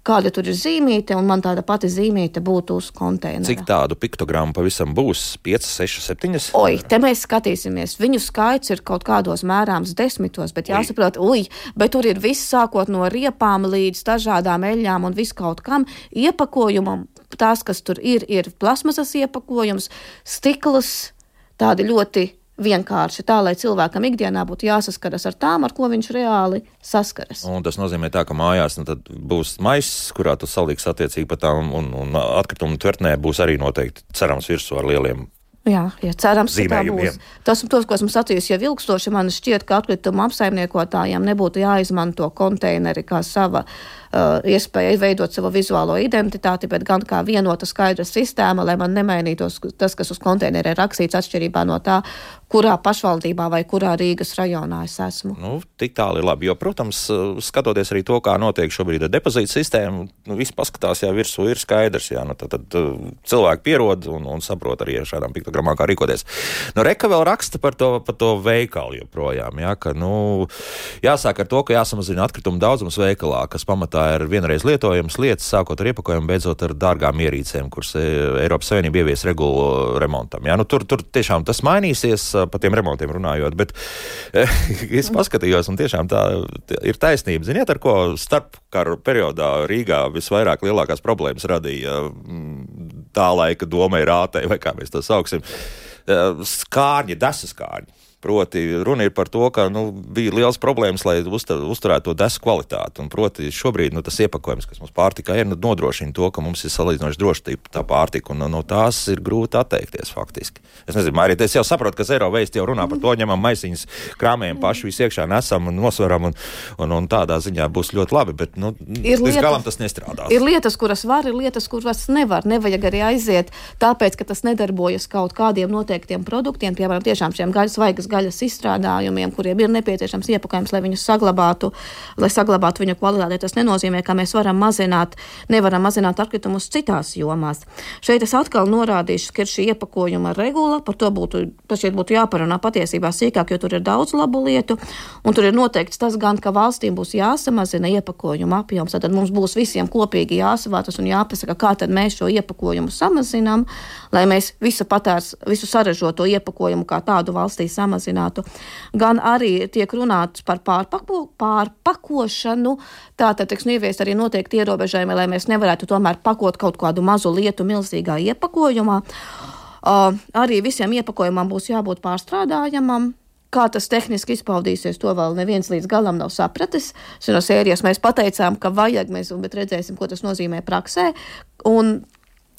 kāda tur ir zīmīte, un man tāda pati zīmīte būtu uz konteinera. Cik tādu piktogrammu pavisam būs? 5, 6, 7? Oi, te mēs skatīsimies. Viņu skaits ir kaut kādos mērāms desmitos, bet jāsaprot, ui, bet tur ir viss sākot no riepām līdz dažādām eļļām un viskaut kam iepakojumam. Tās, kas tur ir, ir plasmasas iepakojums, stikls, tādi ļoti vienkārši tā, lai cilvēkam ikdienā būtu jāsaskaras ar tām, ar ko viņš reāli saskaras. Un tas nozīmē, tā, ka mājās nu, būs maisis, kurā tu salīdz attiecīgi par tām, un, un atkritumu tvertnē būs arī noteikti cerams virsū ar lieliem Jā, jā, cerams, ka tā būs. Tas, tos, ko esmu sacījis jau ilgstoši, man šķiet, ka atkrituma apsaimniekotājiem nebūtu jāizmanto konteineri kā sava uh, iespēja veidot savu vizuālo identitāti, bet gan kā vienota skaidra sistēma, lai man nemainītos tas, kas uz konteineriem rakstīts, atšķirībā no tā, kurā pašvaldībā vai kurā Rīgas rajonā es esmu. Nu, tik tālu ir labi, jo, protams, skatoties arī to, kā notiek šobrīd ar depozītu sistēmu, nu, viss paskatās, jā, virsū ir skaidrs, jā, nu, tad, tad cilvēki pierod un, un saprot arī ar šādām piktogramām, kā rīkoties. Nu, Reka vēl raksta par to, par to veikalu joprojām, jā, ka, nu, jāsāk ar to, ka jāsamazina atkritumu daudzums veikalā, kas pamatā ir vienreiz lietojams lietas, sākot ar iepakojumu, beidzot ar dārgām ierīcēm, kuras e, Eiropas Savienība ievies regulu remontam. Jā, nu, tur, tur tiešām tas mainīsies par tiem remontiem runājot, bet es paskatījos, un tiešām tā ir taisnība. Ziniet, ar ko starpkaru periodā Rīgā visvairāk lielākās problēmas radīja mm, tā laika domai rātei, vai kā mēs to sauksim, skārņi, desas skārņi. Proti, runa ir par to, ka nu, bija liels problēmas, lai uztur, uzturētu to desu kvalitāti. Un, proti, šobrīd nu, tas iepakojums, kas mums pārtikā ir, nu, nodrošina to, ka mums ir salīdzinoši droša tā pārtika, un no nu, tās ir grūti atteikties faktiski. Es nezinu, arī es jau saprotu, ka Zero Waste jau runā par to, ņemam maisiņus, krāmējam paši visu iekšā, nesam un nosveram, un, un, un tādā ziņā būs ļoti labi, bet nu, ir līdz lietas, galam tas nestrādās. Ir lietas, kuras var, ir lietas, kuras nevar. Nevajag arī aiziet, tāpēc, ka tas nedarbojas kaut kādiem noteiktiem produktiem, piemēram, tiešām šiem gaļas vaigas gaļas izstrādājumiem, kuriem ir nepieciešams iepakojums, lai viņus saglabātu, lai saglabātu viņu kvalitāti. Tas nenozīmē, ka mēs varam mazināt, nevaram mazināt atkritumus citās jomās. Šeit es atkal norādīšu, ka ir šī iepakojuma regula, par to būtu, šeit būtu jāparunā patiesībā sīkāk, jo tur ir daudz labu lietu, un tur ir noteikts tas gan, ka valstīm būs jāsamazina iepakojuma apjoms, tad mums būs visiem kopīgi jāsavātas un jāpasaka, kā tad mēs šo iepakojumu samazinām, lai mēs visu patārs, visu sarežoto iepakojumu kā tādu valstī samazinātu gan arī tiek runāts par pārpako, pārpakošanu. Tātad tiks ieviest arī noteikti ierobežojumi, lai mēs nevarētu tomēr pakot kaut kādu mazu lietu milzīgā iepakojumā. Uh, arī visiem iepakojumam būs jābūt pārstrādājamam. Kā tas tehniski izpaudīsies, to vēl neviens līdz galam nav sapratis. No sērijas mēs pateicām, ka vajag, mēs, bet redzēsim, ko tas nozīmē praksē. Un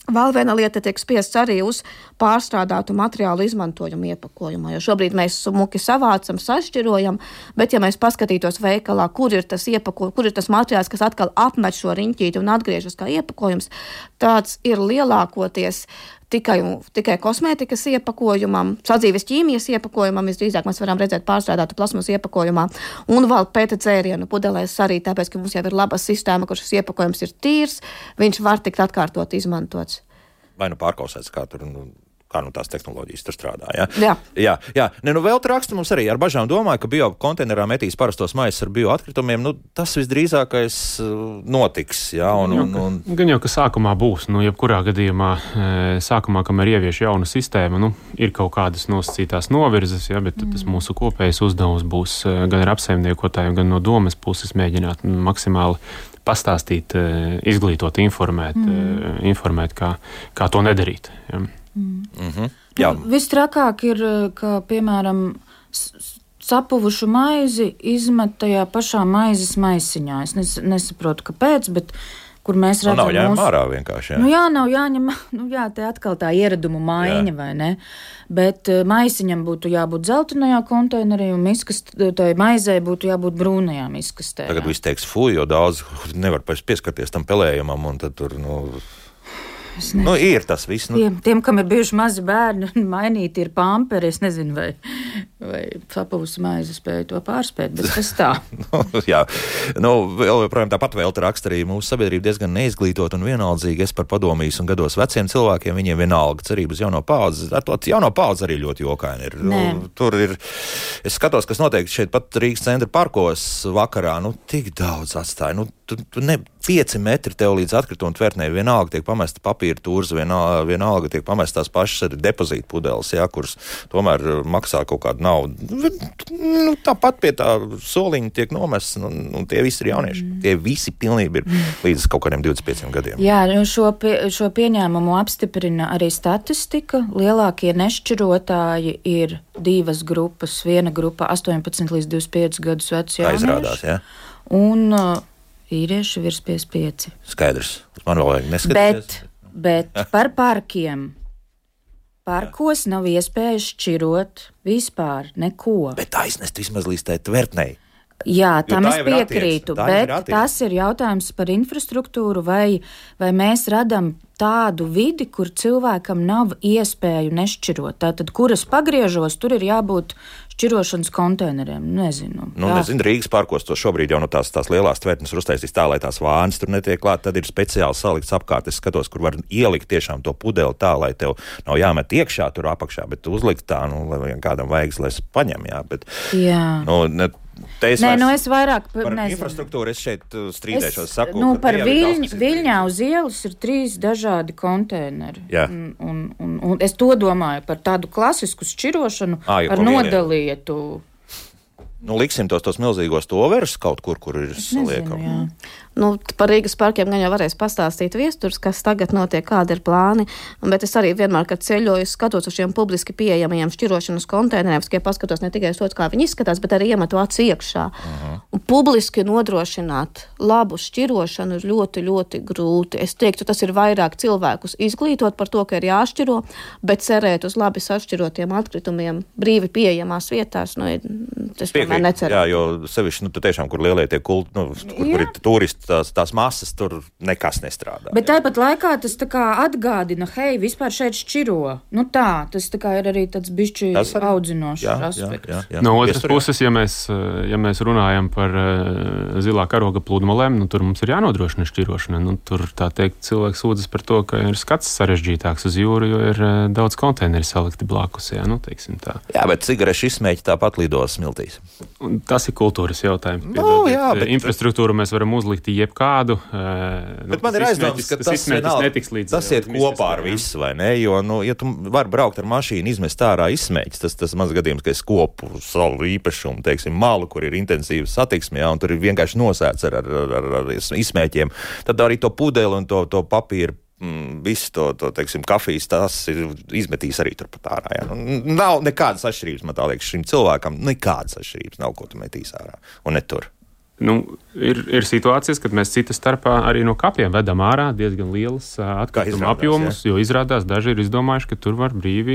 Vēl viena lieta tiek spiests arī uz pārstrādātu materiālu izmantojumu iepakojumā. Jo šobrīd mēs smuki savācam, sašķirojam, bet, ja mēs paskatītos veikalā, kur ir tas, iepako, kur ir tas materiāls, kas atkal apmet šo riņķīti un atgriežas kā iepakojums, tāds ir lielākoties tikai, tikai kosmētikas iepakojumam, sadzīves ķīmijas iepakojumam. Visdrīzāk mēs varam redzēt pārstrādātu plasmas iepakojumā un vēl pēc dzērienu pudelēs arī tāpēc, ka mums jau ir laba sistēma, kur šis iepakojums ir tīrs, viņš var tikt atkārtot izmantots. Vai nu pārkausēts, kā tur nu, kā nu tās tehnoloģijas tur strādā. Ja? Jā, jā. jā. Ne, nu, vēl raksta mums arī ar bažām domāju, ka bio konteinerā metīs parastos maisus ar bioatkritumiem. Nu, tas visdrīzākais uh, notiks. Jā, un, Nu, un, un, Gan jau, ka sākumā būs, nu, jebkurā gadījumā, e, sākumā, kamēr ievieš jaunu sistēmu, nu, ir kaut kādas nosacītās novirzes, ja, bet mm. tas mūsu kopējais uzdevums būs e, gan ar apsaimniekotājiem, gan no domas puses mēģināt nu, maksimāli pastāstīt, e, izglītot, informēt, mm. informēt kā, kā to nedarīt. Ja. Mhm. jā, Vistrakāk ir, ka, piemēram, sapuvušu maizi izmet tajā pašā maizes maisiņā. Es nes, nesaprotu, kāpēc, bet kur mēs nu, redzam, nav ņēma mūsu- ārā vienkārši. Jā. Nu, jā, nav jāņem, nu, jā, te atkal tā ieradumu maiņa, jā. vai ne? Bet uh, maisiņam būtu jābūt zeltainajā konteinerī, un miskast, tai maizei būtu jābūt brūnajā miskastē. Tagad viss teiks, fuj, jo daudz nevar pēc pieskarties tam pelējumam, un tad tur, nu. Nu ir tas viss. Nu, Tiem, tiem, kam ir bijuši mazi bērni, mainīti ir pamperi, es nezinu, vai, vai sapuvusi maize spēja to pārspēt, bet tas tā. Nu, jā, nu, vēl joprojām tāpat vēl raksta arī mūsu sabiedrība diezgan neizglītot un vienaldzīga. Es par padomīs un gados veciem cilvēkiem, viņiem vienalga cerības jauno paudzi. Ar to jauno paudzi arī ļoti jokaini ir. Nē. Nu, tur ir, es skatos, kas notiek šeit pat Rīgas centra parkos vakarā, nu, tik daudz atstāja. Nu, tu, tu ne, pieci metri tev līdz atkrituma tvertnē vienalga tiek pamesta papīra tūrs, vienalga, vienalga tiek pamestas tās pašas arī depozīta pudeles, jā, kuras tomēr uh, maksā kaut kādu naudu. Nu, tāpat pie tā soliņa tiek nomests, un, un tie visi ir jaunieši. Mm. Tie visi pilnībā ir līdz kaut kādiem 25 gadiem. Jā, nu šo, pie, šo pieņēmumu apstiprina arī statistika. Lielākie nešķirotāji ir divas grupas. Viena grupa 18 līdz 25 gadus vecs jaunieši. izrādās, jā. Un uh, vīrieši virs 55. Skaidrs. Man vēl vajag neskatīties. Bet, bet par parkiem. Parkos nav iespējas šķirot vispār neko. Bet aiznest vismaz līdz tai tvertnei. Jā, tam tā es ir piekrītu, ir bet attieksme. tas ir jautājums par infrastruktūru, vai, vai mēs radām tādu vidi, kur cilvēkam nav iespēju nešķirot. Tātad, kuras pagriežos, tur ir jābūt šķirošanas konteineriem. Nezinu. Nu, Jā. nezinu, Rīgas parkos to šobrīd jau no tās, tās lielās tvērtnes ir uztaisījis tā, lai tās vānas tur netiek klāt. Tad ir speciāli salikts apkārt. Es skatos, kur var ielikt tiešām to pudeli tā, lai tev nav jāmet iekšā tur apakšā, bet uzlikt tā, nu, lai kādam vajag, lai es paņem. Jā, bet, Jā. nu, ne, es Nē, nu es vairāk par, nezinu. infrastruktūru es šeit uh, strīdēšos. Es, Saku, nu, par viļņ, viļņā uz ielas ir trīs dažādi konteineri. Un, un, un, un es to domāju par tādu klasisku šķirošanu jau ar nodalītu. Nu, liksim tos, tos milzīgos toverus kaut kur, kur ir saliekami. Jā. Nu, par Rīgas parkiem gan jau varēs pastāstīt viesturs, kas tagad notiek, kādi ir plāni. Bet es arī vienmēr, kad ceļoju, skatos uz šiem publiski pieejamajiem šķirošanas konteineriem, tikai paskatos ne tikai uz to, kā viņi izskatās, bet arī iemetu acu iekšā. -huh. Un publiski nodrošināt labu šķirošanu ir ļoti, ļoti grūti. Es teiktu, tas ir vairāk cilvēkus izglītot par to, ka ir jāšķiro, bet cerēt uz labi sašķirotiem atkritumiem brīvi pieejamās vietās, nu, es tomēr neceru. jā, jo sevišķi nu, tiešām, kur lielie tie kulti, nu, kur, kur ir turisti, tās, tās masas, tur nekas nestrādā. Bet tāpat laikā tas tā kā atgādina, hei, vispār šeit šķiro. Nu tā, tas tā kā ir arī tāds bišķi Tas audzinošs jā, jā, aspekts. jā, jā. No otras puses, ja mēs, ja mēs runājam par eh, zilā karoga pludmalēm, nu, tur mums ir jānodrošina šķirošana. Nu, tur tā teikt, cilvēks sūdzas par to, ka ir skats sarežģītāks uz jūru, jo ir eh, daudz konteineru salikti blakus. Jā, nu. Jā, bet cigarešu izsmēķi tāpat lidos smiltīs. Un tas ir kultūras jautājums. Nu, Piedodiet, jā, bet- Infrastruktūru mēs varam uzlikt jebkādu. eh, nu, Bet man ir tas izsmēķis- ka tas, izsmēķis vienalga- netiks līdz tas eh, iet kopā ar visu, vai ne? Jo, nu, ja tu vari braukt ar mašīnu, izmest ārā izsmēķis, tas, tas maz gadījums, ka es kopu savu īpašumu, teiksim, malu, kur ir intensīva satiksme, jā, un tur ir vienkārši nosēts ar, ar, ar, ar, ar izsmēķiem. Tad arī to pudeli un to, to papīru mm, visu to, to teiksim, kafijas, tas ir izmetīs arī turpat ārā. Jā. Nu, nav nekādas atšķirības, man liekas, šim cilvēkam nekādas atšķirības nav, ko tu metīs ārā un ne tur. Nu, ir, ir situācijas, kad mēs citas starpā arī no kapiem vedam ārā diezgan lielas atkrituma apjomus, jā. jo izrādās daži ir izdomājuši, ka tur var brīvi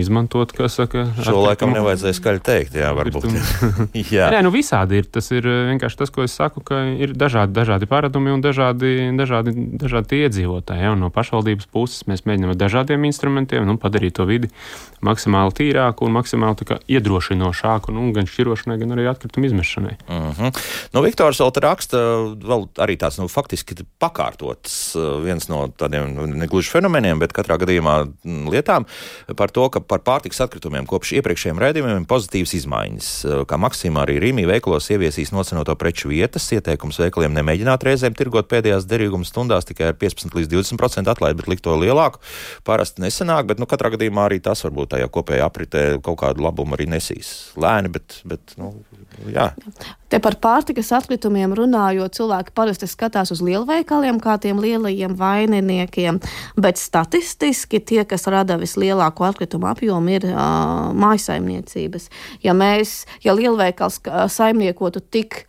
izmantot, kas saka. Šo laikam nevajadzēja skaļi teikt, jā, varbūt. jā. Nē, nu visādi ir. Tas ir vienkārši tas, ko es saku, ka ir dažādi, dažādi paradumi un dažādi, dažādi, dažādi iedzīvotāji. Ja? No pašvaldības puses mēs mēģinām ar dažādiem instrumentiem nu, padarīt to vidi maksimāli tīrāku un maksimāli kā, iedrošinošāku, nu, gan šķirošanai, gan arī atkritumu izmešanai. Uh mhm. -huh. Nu, Viktors vēl raksta, vēl arī tāds nu, faktiski pakārtots eh, viens no tādiem negluži fenomeniem, bet katrā gadījumā mm, lietām par to, ka par pārtiks atkritumiem kopš iepriekšējiem raidījumiem pozitīvas izmaiņas. Eh, kā Maksimā arī Rīmī veikalos ieviesīs nocenoto preču vietas, ieteikums veikaliem nemēģināt reizēm tirgot pēdējās derīguma stundās tikai ar 15 līdz 20% atlaidi, bet likt to lielāku. Parasti nesanāk, bet nu, katrā gadījumā arī tas varbūt tajā kopējā apritē kaut kādu labumu arī nesīs. Lēni, bet, bet nu, jā. Te par pārtikas atkritumiem runājot, cilvēki parasti skatās uz lielveikaliem kā tiem lielajiem vaininiekiem, bet statistiski tie, kas rada vislielāko atkritumu apjomu, ir uh, mājasaimniecības. Ja mēs, ja lielveikals saimniekotu tik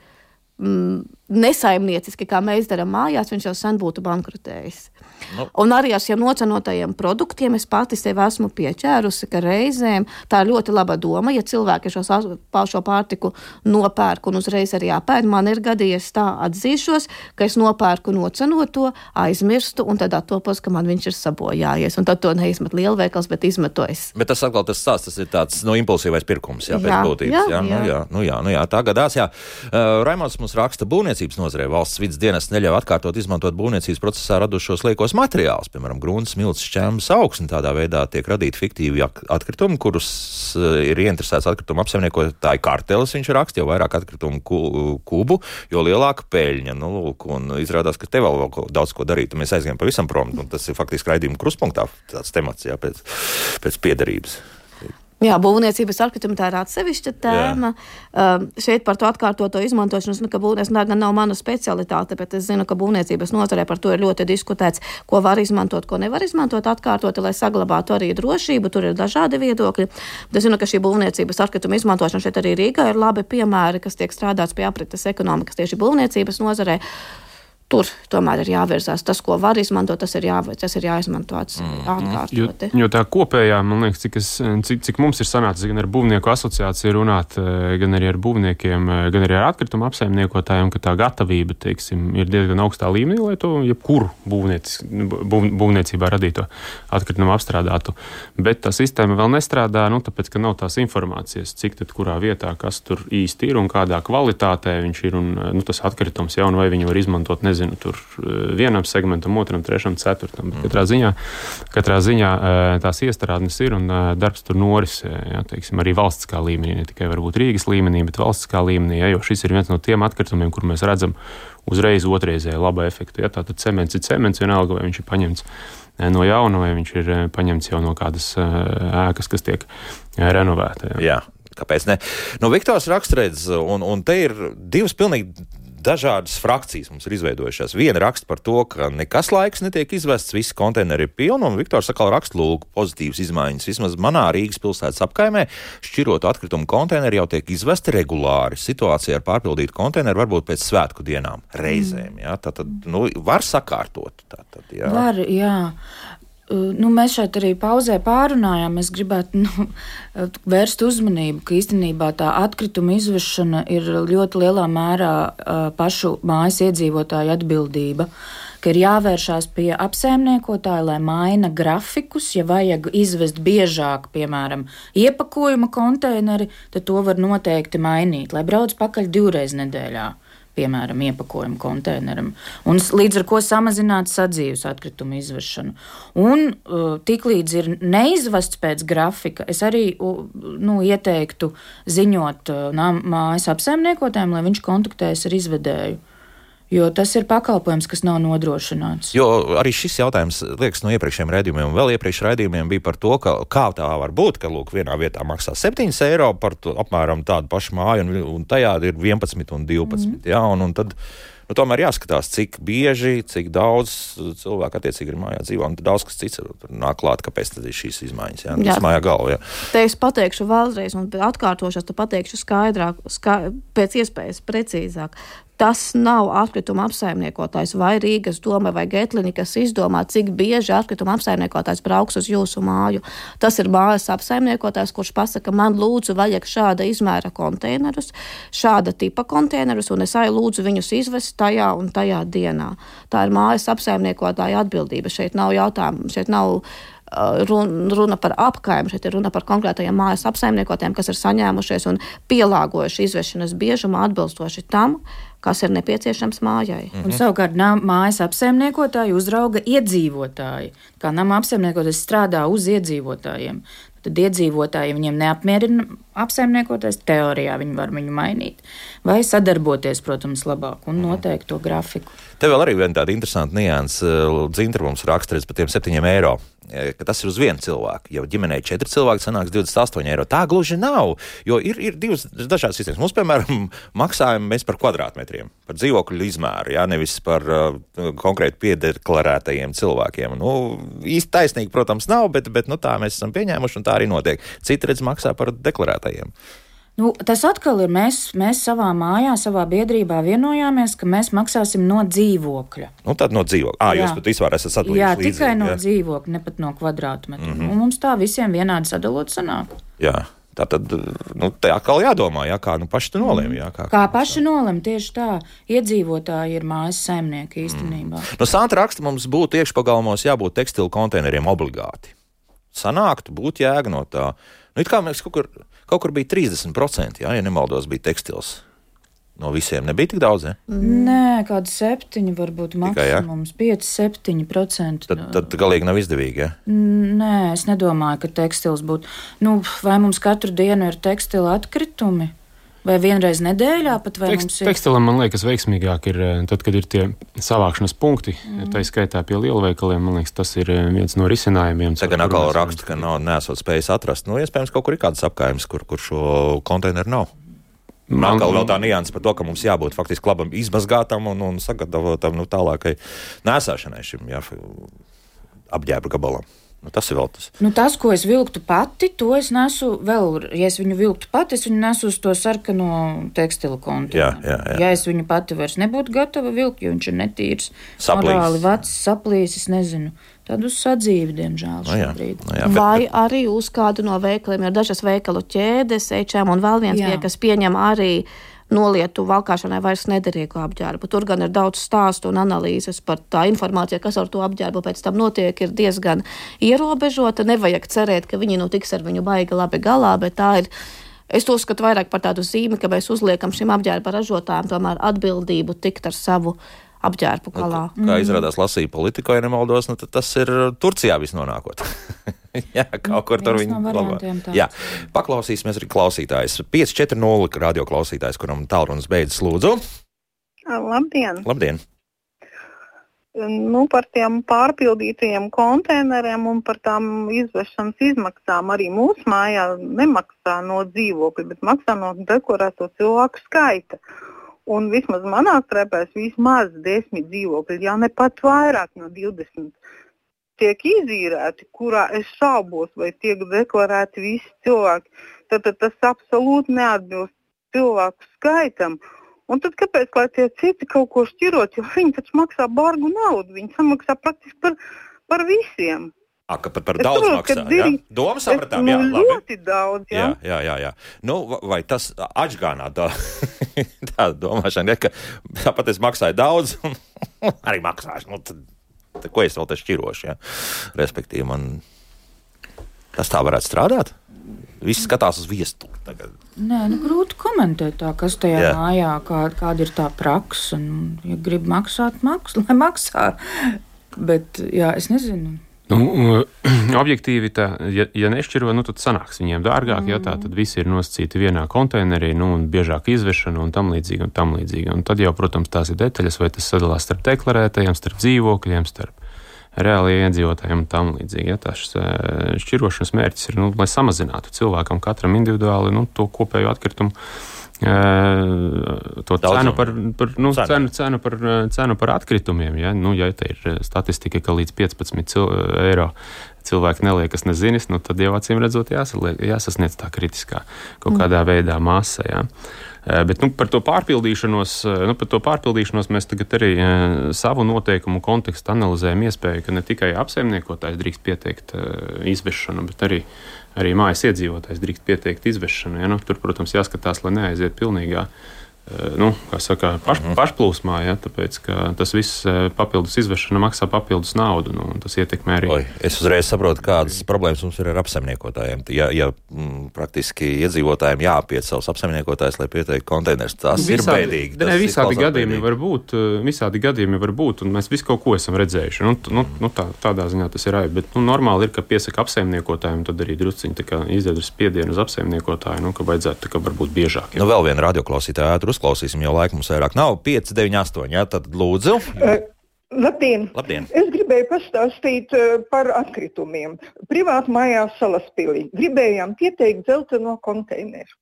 mm, nesaimnieciski, kā mēs darām mājās, viņš jau sen būtu bankrotējis. Nu. Un arī ar šiem nocenotajiem produktiem es pati sev esmu pieķērusi, ka reizēm tā ir ļoti laba doma, ja cilvēki šo, šo pārtiku nopērk un uzreiz arī apēd. Man ir gadījies tā atzīšos, ka es nopērku nocenoto, aizmirstu un tad attopos, ka man viņš ir sabojājies. Un tad to neizmet lielveikals, bet izmetu es. Bet tas atkal tas stāsts, tas ir tāds no nu, impulsīvais pirkums, jā, pēc jā, būtības. Jā, jā, jā. Nu, jā, nu, jā, nu, jā, tā gadās, jā. Uh, Raimons mums raksta būvniecības nozarē valsts vidas dienas neļauj atkārtot izmantot būvniecības procesā radušos liekos materiālus, piemēram, grunts, smilts, šķēmas, augsne. Tādā veidā tiek radīti fiktīvi atkritumi, kurus uh, ir ieinteresēts atkritumu apsaimniekotāji kartelis. Viņš raksta jau vairāk atkritumu kubu, jo lielāka peļņa. Nu, lūk, un izrādās, ka te vēl, vēl daudz ko darīt. Mēs aizgājām pavisam prom. Tas ir faktiski raidījuma kruspunktā tāds temats jā, pēc, pēc piedarības. Jā, būvniecības atkritumi ir atsevišķa tēma. Uh, šeit par to atkārtoto izmantošanu, nu, ka būvniecība gan nav mana specialitāte, bet es zinu, ka būvniecības nozarē par to ir ļoti diskutēts, ko var izmantot, ko nevar izmantot atkārtoti, lai saglabātu arī drošību. Tur ir dažādi viedokļi. Bet es zinu, ka šī būvniecības atkrituma izmantošana šeit arī Rīgā ir labi piemēri, kas tiek strādāts pie aprites ekonomikas tieši būvniecības nozarē. Tur tomēr ir jāvirzās. Tas, ko var izmantot, tas ir, jā, tas ir jāizmanto mm. atkārtoti. Jo, jo tā kopējā, man liekas, cik, es, cik, cik mums ir sanācis gan ar būvnieku asociāciju runāt, eh, gan arī ar būvniekiem, eh, gan arī ar atkritumu apsaimniekotājiem, ka tā gatavība teiksim, ir diezgan augstā līmenī, lai to jebkuru būv, būvniecībā radīto atkritumu apstrādātu. Bet tā sistēma vēl nestrādā, nu, tāpēc, ka nav tās informācijas, cik tad kurā vietā, kas tur īsti ir un kādā kvalitātē viņš ir un nu, tas atkritums jau, vai viņu var izmantot. Nezinu, nezinu, tur eh, vienam segmentam, otram, trešam, ceturtam. Mm. Katrā ziņā, katrā ziņā eh, tās iestrādes ir un eh, darbs tur norisē. Ja, teiksim, arī valstiskā līmenī, ne tikai Rīgas līmenī, bet valstiskā līmenī. Ja, jo šis ir viens no tiem atkritumiem, kur mēs redzam uzreiz otrreizēju labu efektu. Ja, Tātad cements ir cements, vienalga vai viņš ir paņemts no jauna, vai viņš ir paņemts jau no kādas ēkas, kas tiek renovēta. Ja. Jā. Kāpēc ne? Nu, Viktors rakstredz, un, un te ir divas pilnīgi dažādas frakcijas mums ir izveidojušās. Viena raksta par to, ka nekas laiks netiek izvests, visi konteineri ir pilni, un Viktors atkal raksta, lūk, pozitīvas izmaiņas. Vismaz manā Rīgas pilsētas apkaimē šķirot atkritumu konteineri jau tiek izvesti regulāri. Situācija ar pārpildītu konteineru varbūt pēc svētku dienām reizēm. Jā, tā tad nu, var sakārtot. Tā tad, jā. Var, jā. Nu, mēs šeit arī pauzē pārunājām. Es gribētu nu, vērst uzmanību, ka īstenībā tā atkrituma izvešana ir ļoti lielā mērā pašu mājas iedzīvotāju atbildība. Ir jāvēršās pie apsaimniekotāja, lai maina grafikus. Ja vajag izvest biežāk, piemēram, iepakojuma konteineri, tad to var noteikti mainīt, lai brauc pakaļ divreiz nedēļā piemēram, iepakojumu konteineram, un līdz ar to samazināt sadzīves atkritumu izvešanu. Un uh, tiklīdz ir neizvests pēc grafika, es arī nu, ieteiktu ziņot uh, mājas apsaimniekotājiem, lai viņš kontaktējas ar izvedēju. Jo tas ir pakalpojums, kas nav nodrošināts. Jo arī šis jautājums, liekas, no iepriekšējiem raidījumiem, vēl iepriekš raidījumiem bija par to, ka, kā tā var būt, ka lūk, vienā vietā maksā 7 eiro par to, apmēram tādu pašu māju, un, un tajā ir 11 un 12. Mm. Jā, un, un tad nu, tomēr jāskatās, cik bieži, cik daudz cilvēku attiecīgi ir mājā dzīvo. Un daudz kas cits nāk klāt, kāpēc tad ir šīs izmaiņas. Jā, jā. tas mājā galvā. Te es pateikšu vēlreiz, un atkārtošos, tad pateikšu skaidrāk, ska, pēc iespējas precīzāk. Tas nav atkrituma apsaimniekotājs vai Rīgas doma vai Getlini, kas izdomā, cik bieži atkrituma apsaimniekotājs brauks uz jūsu māju. Tas ir mājas apsaimniekotājs, kurš pasaka, man lūdzu vajag šāda izmēra konteinerus, šāda tipa konteinerus, un es ai lūdzu viņus izvest tajā un tajā dienā. Tā ir mājas apsaimniekotāja atbildība. Šeit nav jautājumu, šeit nav runa par apkaimē, šeit ir runa par konkrētajiem mājas apsaimniekotiem, kas ir saņēmušies un pielāgojuši izvešanas biežumu atbilstoši tam, kas ir nepieciešams mājai. Mm -hmm. Un, savukārt, mājas apsaimniekotāji uzrauga iedzīvotāji. Kā nama apsaimniekotājs strādā uz iedzīvotājiem. Tad iedzīvotāji viņiem neapmierina apsaimniekoties, teorijā viņi var viņu mainīt, vai sadarboties, protams, labāk un mhm. noteikt to grafiku. Te vēl arī viena tāda interesanta nianses. Dzintra mums raksta par tiem septiņiem eiro ka tas ir uz vienu cilvēku. Ja ģimenē ir četri cilvēki, sanāks 28 eiro. Tā gluži nav, jo ir, ir divas dažādas sistēmas. Mums, piemēram, maksājam mēs par kvadrātmetriem, par dzīvokļu izmēru, jā, nevis par uh, konkrēti piedeklarētajiem cilvēkiem. Nu, īsti taisnīgi, protams, nav, bet, bet nu, tā mēs esam pieņēmuši un tā arī notiek. Citi redz maksā par deklarētajiem. Nu, tas atkal ir mēs, mēs savā mājā, savā biedrībā vienojāmies, ka mēs maksāsim no dzīvokļa. Nu, tad no dzīvokļa. Ah, jūs pat vispār esat sadalījuši. Jā, līdzīgi, tikai no jā. dzīvokļa, ne pat no kvadrātmetra. Mm -hmm. Un mums tā visiem vienādi sadalot sanāk. Jā. Tā tad nu, tā atkal jādomā, jā, kā nu, paši tu nolēmi. Jā, kā, kā paši nolēma, tieši tā. Iedzīvotāji ir mājas saimnieki īstenībā. Mm. No Santa raksta mums būtu iekšpagalmos jābūt tekstilu konteineriem obligāti. Sanāktu, būtu jēga no tā. Nu, it kā mēs kaut kur Kaut kur bija 30%, jā, ja nemaldos, bija tekstils. No visiem nebija tik daudz. Ne? Nē, kādi septiņi, varbūt maksimums, 5-7%. Tad, tad galīgi nav izdevīgi. Ja? Nē, es nedomāju, ka tekstils būtu. Nu, vai mums katru dienu ir tekstila atkritumi? Vai vienreiz nedēļā pat vai Tekst, ir? Tekstilam man liekas veiksmīgāk ir eh, tad, kad ir tie savākšanas punkti, mm. tā skaitā pie lielveikaliem. Man liekas, tas ir eh, viens no risinājumiem. Tagad atkal raksta, ka nav nesot spējis atrast. Nu, iespējams, kaut kur ir kāds apkājums, kur, kur šo konteineru nav. Man vēl tā nianses par to, ka mums jābūt faktiski labam izmazgātam un, un sagatavotam nu, tālākai nēsāšanai šim jā, apģērba gabalam. Nu, tas ir vēl tas. Nu, tas, ko es vilktu pati, to es nesu vēl. Ja es viņu vilktu pati, es viņu nesu uz to sarkano tekstilu kontu. Jā, jā, jā. Ja es viņu pati vairs nebūtu gatava vilkt, jo viņš ir netīrs, morāli vecs, saplīsis, nezinu. Tad uz sadzīvi, diemžēl, no, nu jā, šobrīd. No, nu jā, bet... Vai arī uz kādu no veikaliem, ir dažas veikalu ķēdes, H&M un vēl viens, pie, kas pieņem arī nolietu valkāšanai vairs nederīgu apģērbu. Tur gan ir daudz stāstu un analīzes par tā informāciju, kas ar to apģērbu pēc tam notiek, ir diezgan ierobežota. Nevajag cerēt, ka viņi nu tiks ar viņu baigi labi galā, bet tā ir. Es to uzskatu vairāk par tādu zīmi, ka mēs uzliekam šim apģērba ražotājam tomēr atbildību tikt ar savu apģērbu galā. Nu, kā izrādās, lasīja politiko, ja nemaldos, nu, tas ir Turcijā visnonākot. Jā, kaut kur tur viņi ir. Jā, paklausīsimies arī klausītājs. 540 radio klausītājs, kuram tālrunis beidzas, lūdzu. Labdien! Labdien. Nu, par tiem pārpildītajiem konteineriem un par tām izvešanas izmaksām arī mūsu mājā nemaksā no dzīvokļa, bet maksā no dekorēto cilvēku skaita. Un vismaz manā strēpēs vismaz desmit dzīvokļi, ja ne pat vairāk no 20 tiek izīrēti, kurā es šaubos, vai tiek deklarēti visi cilvēki, tad, tad tas absolūti neatbilst cilvēku skaitam. Un tad kāpēc lai tie citi kaut ko šķirot, jo viņi taču maksā bargu naudu, viņi samaksā praktiski par, par visiem. A, ka par, par daudz saprotu, maksā. Ja? Doma sapratām, jā, nu, ļoti daudz. Jā, jā, jā. jā. Nu, vai tas atgānā tā, tā domāšana, ja, ka tāpat es maksāju daudz, un arī maksāšu. Nu, tad Te, ko es vēl te šķirošu? Ja? Respektīvi, man tas tā varētu strādāt. Viss skatās uz viesturi. Nē, nu, grūti komentēt, tā, kas tajā Jā. mājā, kā, kāda ir tā praksa. Ja grib maksāt, maks, lai maksā. Bet jā, es nezinu. Nu, objektīvi, tā, ja, ja nešķiro, nu, tad sanāks viņiem dārgāk, mm. ja tā tad visi ir nosacīti vienā konteinerī, nu, un biežāk izvešana un tam līdzīgi. Un tam līdzīgi. Un tad jau, protams, tās ir detaļas, vai tas sadalās starp deklarētajiem, starp dzīvokļiem, starp reālajiem iedzīvotājiem un tam līdzīgi. Ja, tās šķirošanas mērķis ir, nu, lai samazinātu cilvēkam katram individuāli nu, to kopējo atkritumu to cenu par, par, nu, cenu. Cenu, par, cenu par atkritumiem. Ja, nu, ja te ir statistika, ka līdz 15 cil, eiro cilvēki neliekas nezinis, nu, tad jau acīm redzot jāsaliek, jāsasniedz tā kritiskā kaut mm. kādā veidā masa. Ja. Bet nu, par to pārpildīšanos, nu, par to pārpildīšanos mēs tagad arī savu noteikumu kontekstu analizējam. Iespēju, ka ne tikai apsaimniekotājs drīkst pieteikt izvešanu, bet arī arī mājas iedzīvotājs drīkst pieteikt izvešanu. Ja? Nu, tur, protams, jāskatās, lai neaiziet pilnīgā nu, saka, paš, mhm. pašplūsmā, ja, tāpēc tas viss eh, papildus izvešana maksā papildus naudu. Nu, tas ietekmē arī. Oi, es uzreiz saprotu, kādas problēmas mums ir ar apsaimniekotājiem. Ja, ja m, mm, praktiski iedzīvotājiem jāapiet savus apsaimniekotājus, lai pieteiktu konteinerus, tas visādi, ir bēdīgi. Tas ne, visādi gadījumi var būt, eh, visādi gadījumi var būt, un mēs visu kaut ko esam redzējuši. Nu, nu, nu, tā, tādā ziņā tas ir arī. Bet nu, normāli ir, ka piesaka apsaimniekotājiem, tad arī drusciņi izdara spiedienu uz apsaimniekotāju, nu, ka vajadzētu ka varbūt biežāk. Ja. Nu, vēl viena radioklausītāja uzklausīsim, jo laika mums vairāk nav. 5, 9, 8. Jā, tad lūdzu. Uh. Labdien. Labdien! Es gribēju pastāstīt uh, par atkritumiem. Privāti mājās salaspīlī gribējām pieteikt dzelteno konteineru.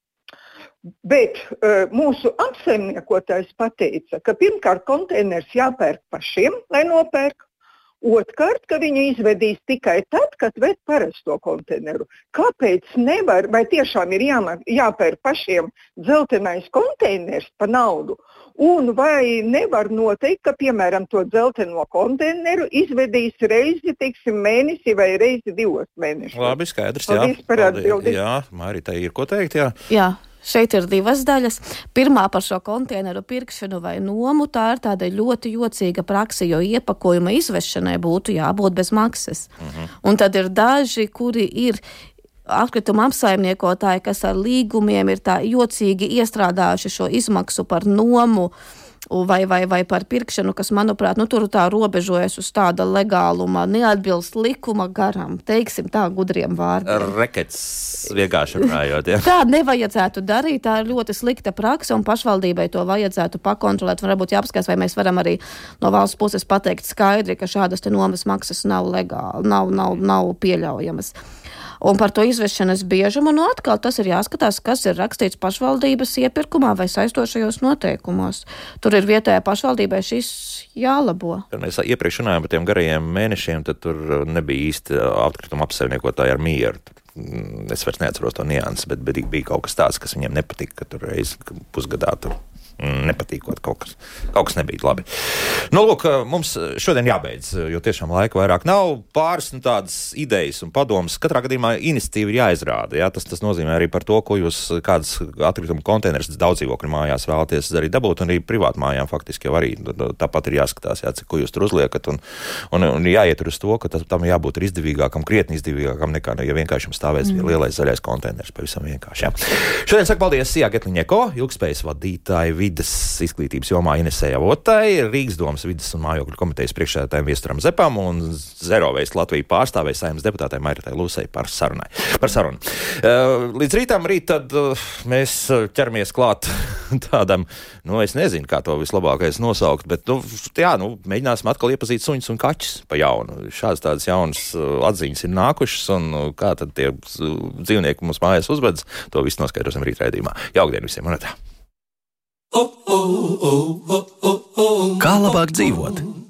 Bet uh, mūsu apsaimniekotājs teica, ka pirmkārt konteiners jāpērk pašiem, lai nopērk. Otrkārt, ka viņi izvedīs tikai tad, kad ved parasto konteineru. Kāpēc nevar, vai tiešām ir jāmā, jāpērk pašiem dzeltenais konteiners par naudu? Un vai nevar noteikt, ka, piemēram, to dzelteno konteineru izvedīs reizi, teiksim, mēnesi vai reizi divos mēnešos? Labi, skaidrs. Paldies jā, par atbildi. Jā, Mārita, ir ko teikt? Jā. jā. Šeit ir divas daļas. Pirmā par šo konteineru pirkšanu vai nomu. Tā ir tāda ļoti jocīga praksa, jo iepakojuma izvešanai būtu jābūt bez maksas. Uh mhm. -huh. Un tad ir daži, kuri ir atkrituma apsaimniekotāji, kas ar līgumiem ir tā jocīgi iestrādājuši šo izmaksu par nomu vai, vai, vai par pirkšanu, kas, manuprāt, nu, tur tā robežojas uz tāda legāluma, neatbilst likuma garam, teiksim tā gudriem vārdiem. Rekets vienkārši runājot. Ja. tā nevajadzētu darīt, tā ir ļoti slikta praksa, un pašvaldībai to vajadzētu pakontrolēt. Varbūt jāapskatās, vai mēs varam arī no valsts puses pateikt skaidri, ka šādas nomas maksas nav legāli, nav, nav, nav pieļaujamas. Un par to izvešanas biežumu, nu atkal tas ir jāskatās, kas ir rakstīts pašvaldības iepirkumā vai saistošajos noteikumos. Tur ir vietējā pašvaldībai šis jālabo. Kad mēs iepriekš runājām par tiem garajiem mēnešiem, tad tur nebija īsti atkrituma apsaimniekotāji ar mieru. Mm, es vairs neatceros to nianses, bet, bet bija kaut kas tāds, kas viņiem nepatika, ka tur reizes pusgadā tur nepatīkot kaut kas. Kaut kas nebija labi. Nu, lūk, mums šodien jābeidz, jo tiešām laika vairāk nav. Pāris nu, tādas idejas un padomas. Katrā gadījumā iniciatīva ir jāizrāda. Jā? Tas, tas nozīmē arī par to, ko jūs kādas atkrituma konteinerus daudz dzīvokļu mājās vēlaties arī dabūt, un arī privātu mājām faktiski jau arī tāpat ir jāskatās, jā, cik, ko jūs tur uzliekat. Un, un, un jāiet uz to, ka tas, tam jābūt izdevīgākam, krietni izdevīgākam nekā, ja vienkārši jums stāvēs mm. lielais zaļais konteiners. Pavisam vienkārši. Jā. Šodien saku paldies Sijā Getliņeko, ilgspējas vadītāji vidas izglītības jomā Inesē Avotai, Rīgas domas vidas un mājokļu komitejas priekšsēdētājiem Viesturam Zepam un Zerovejas Latviju pārstāvēja saimnes deputātei Mairitai Lūsei par, sarunai, par sarunu. Uh, līdz rītam rīt tad uh, mēs ķeramies klāt tādam, nu es nezinu, kā to vislabākais nosaukt, bet, nu, jā, nu, mēģināsim atkal iepazīt suņus un kaķus pa jaunu. Šādas tādas jaunas uh, atziņas ir nākušas un kā tad tie dzīvnieki mums mājās uzvedas, to visu noskaidrosim rīt raidījumā. Jaukdien visiem! Un tā. Kā labāk dzīvot?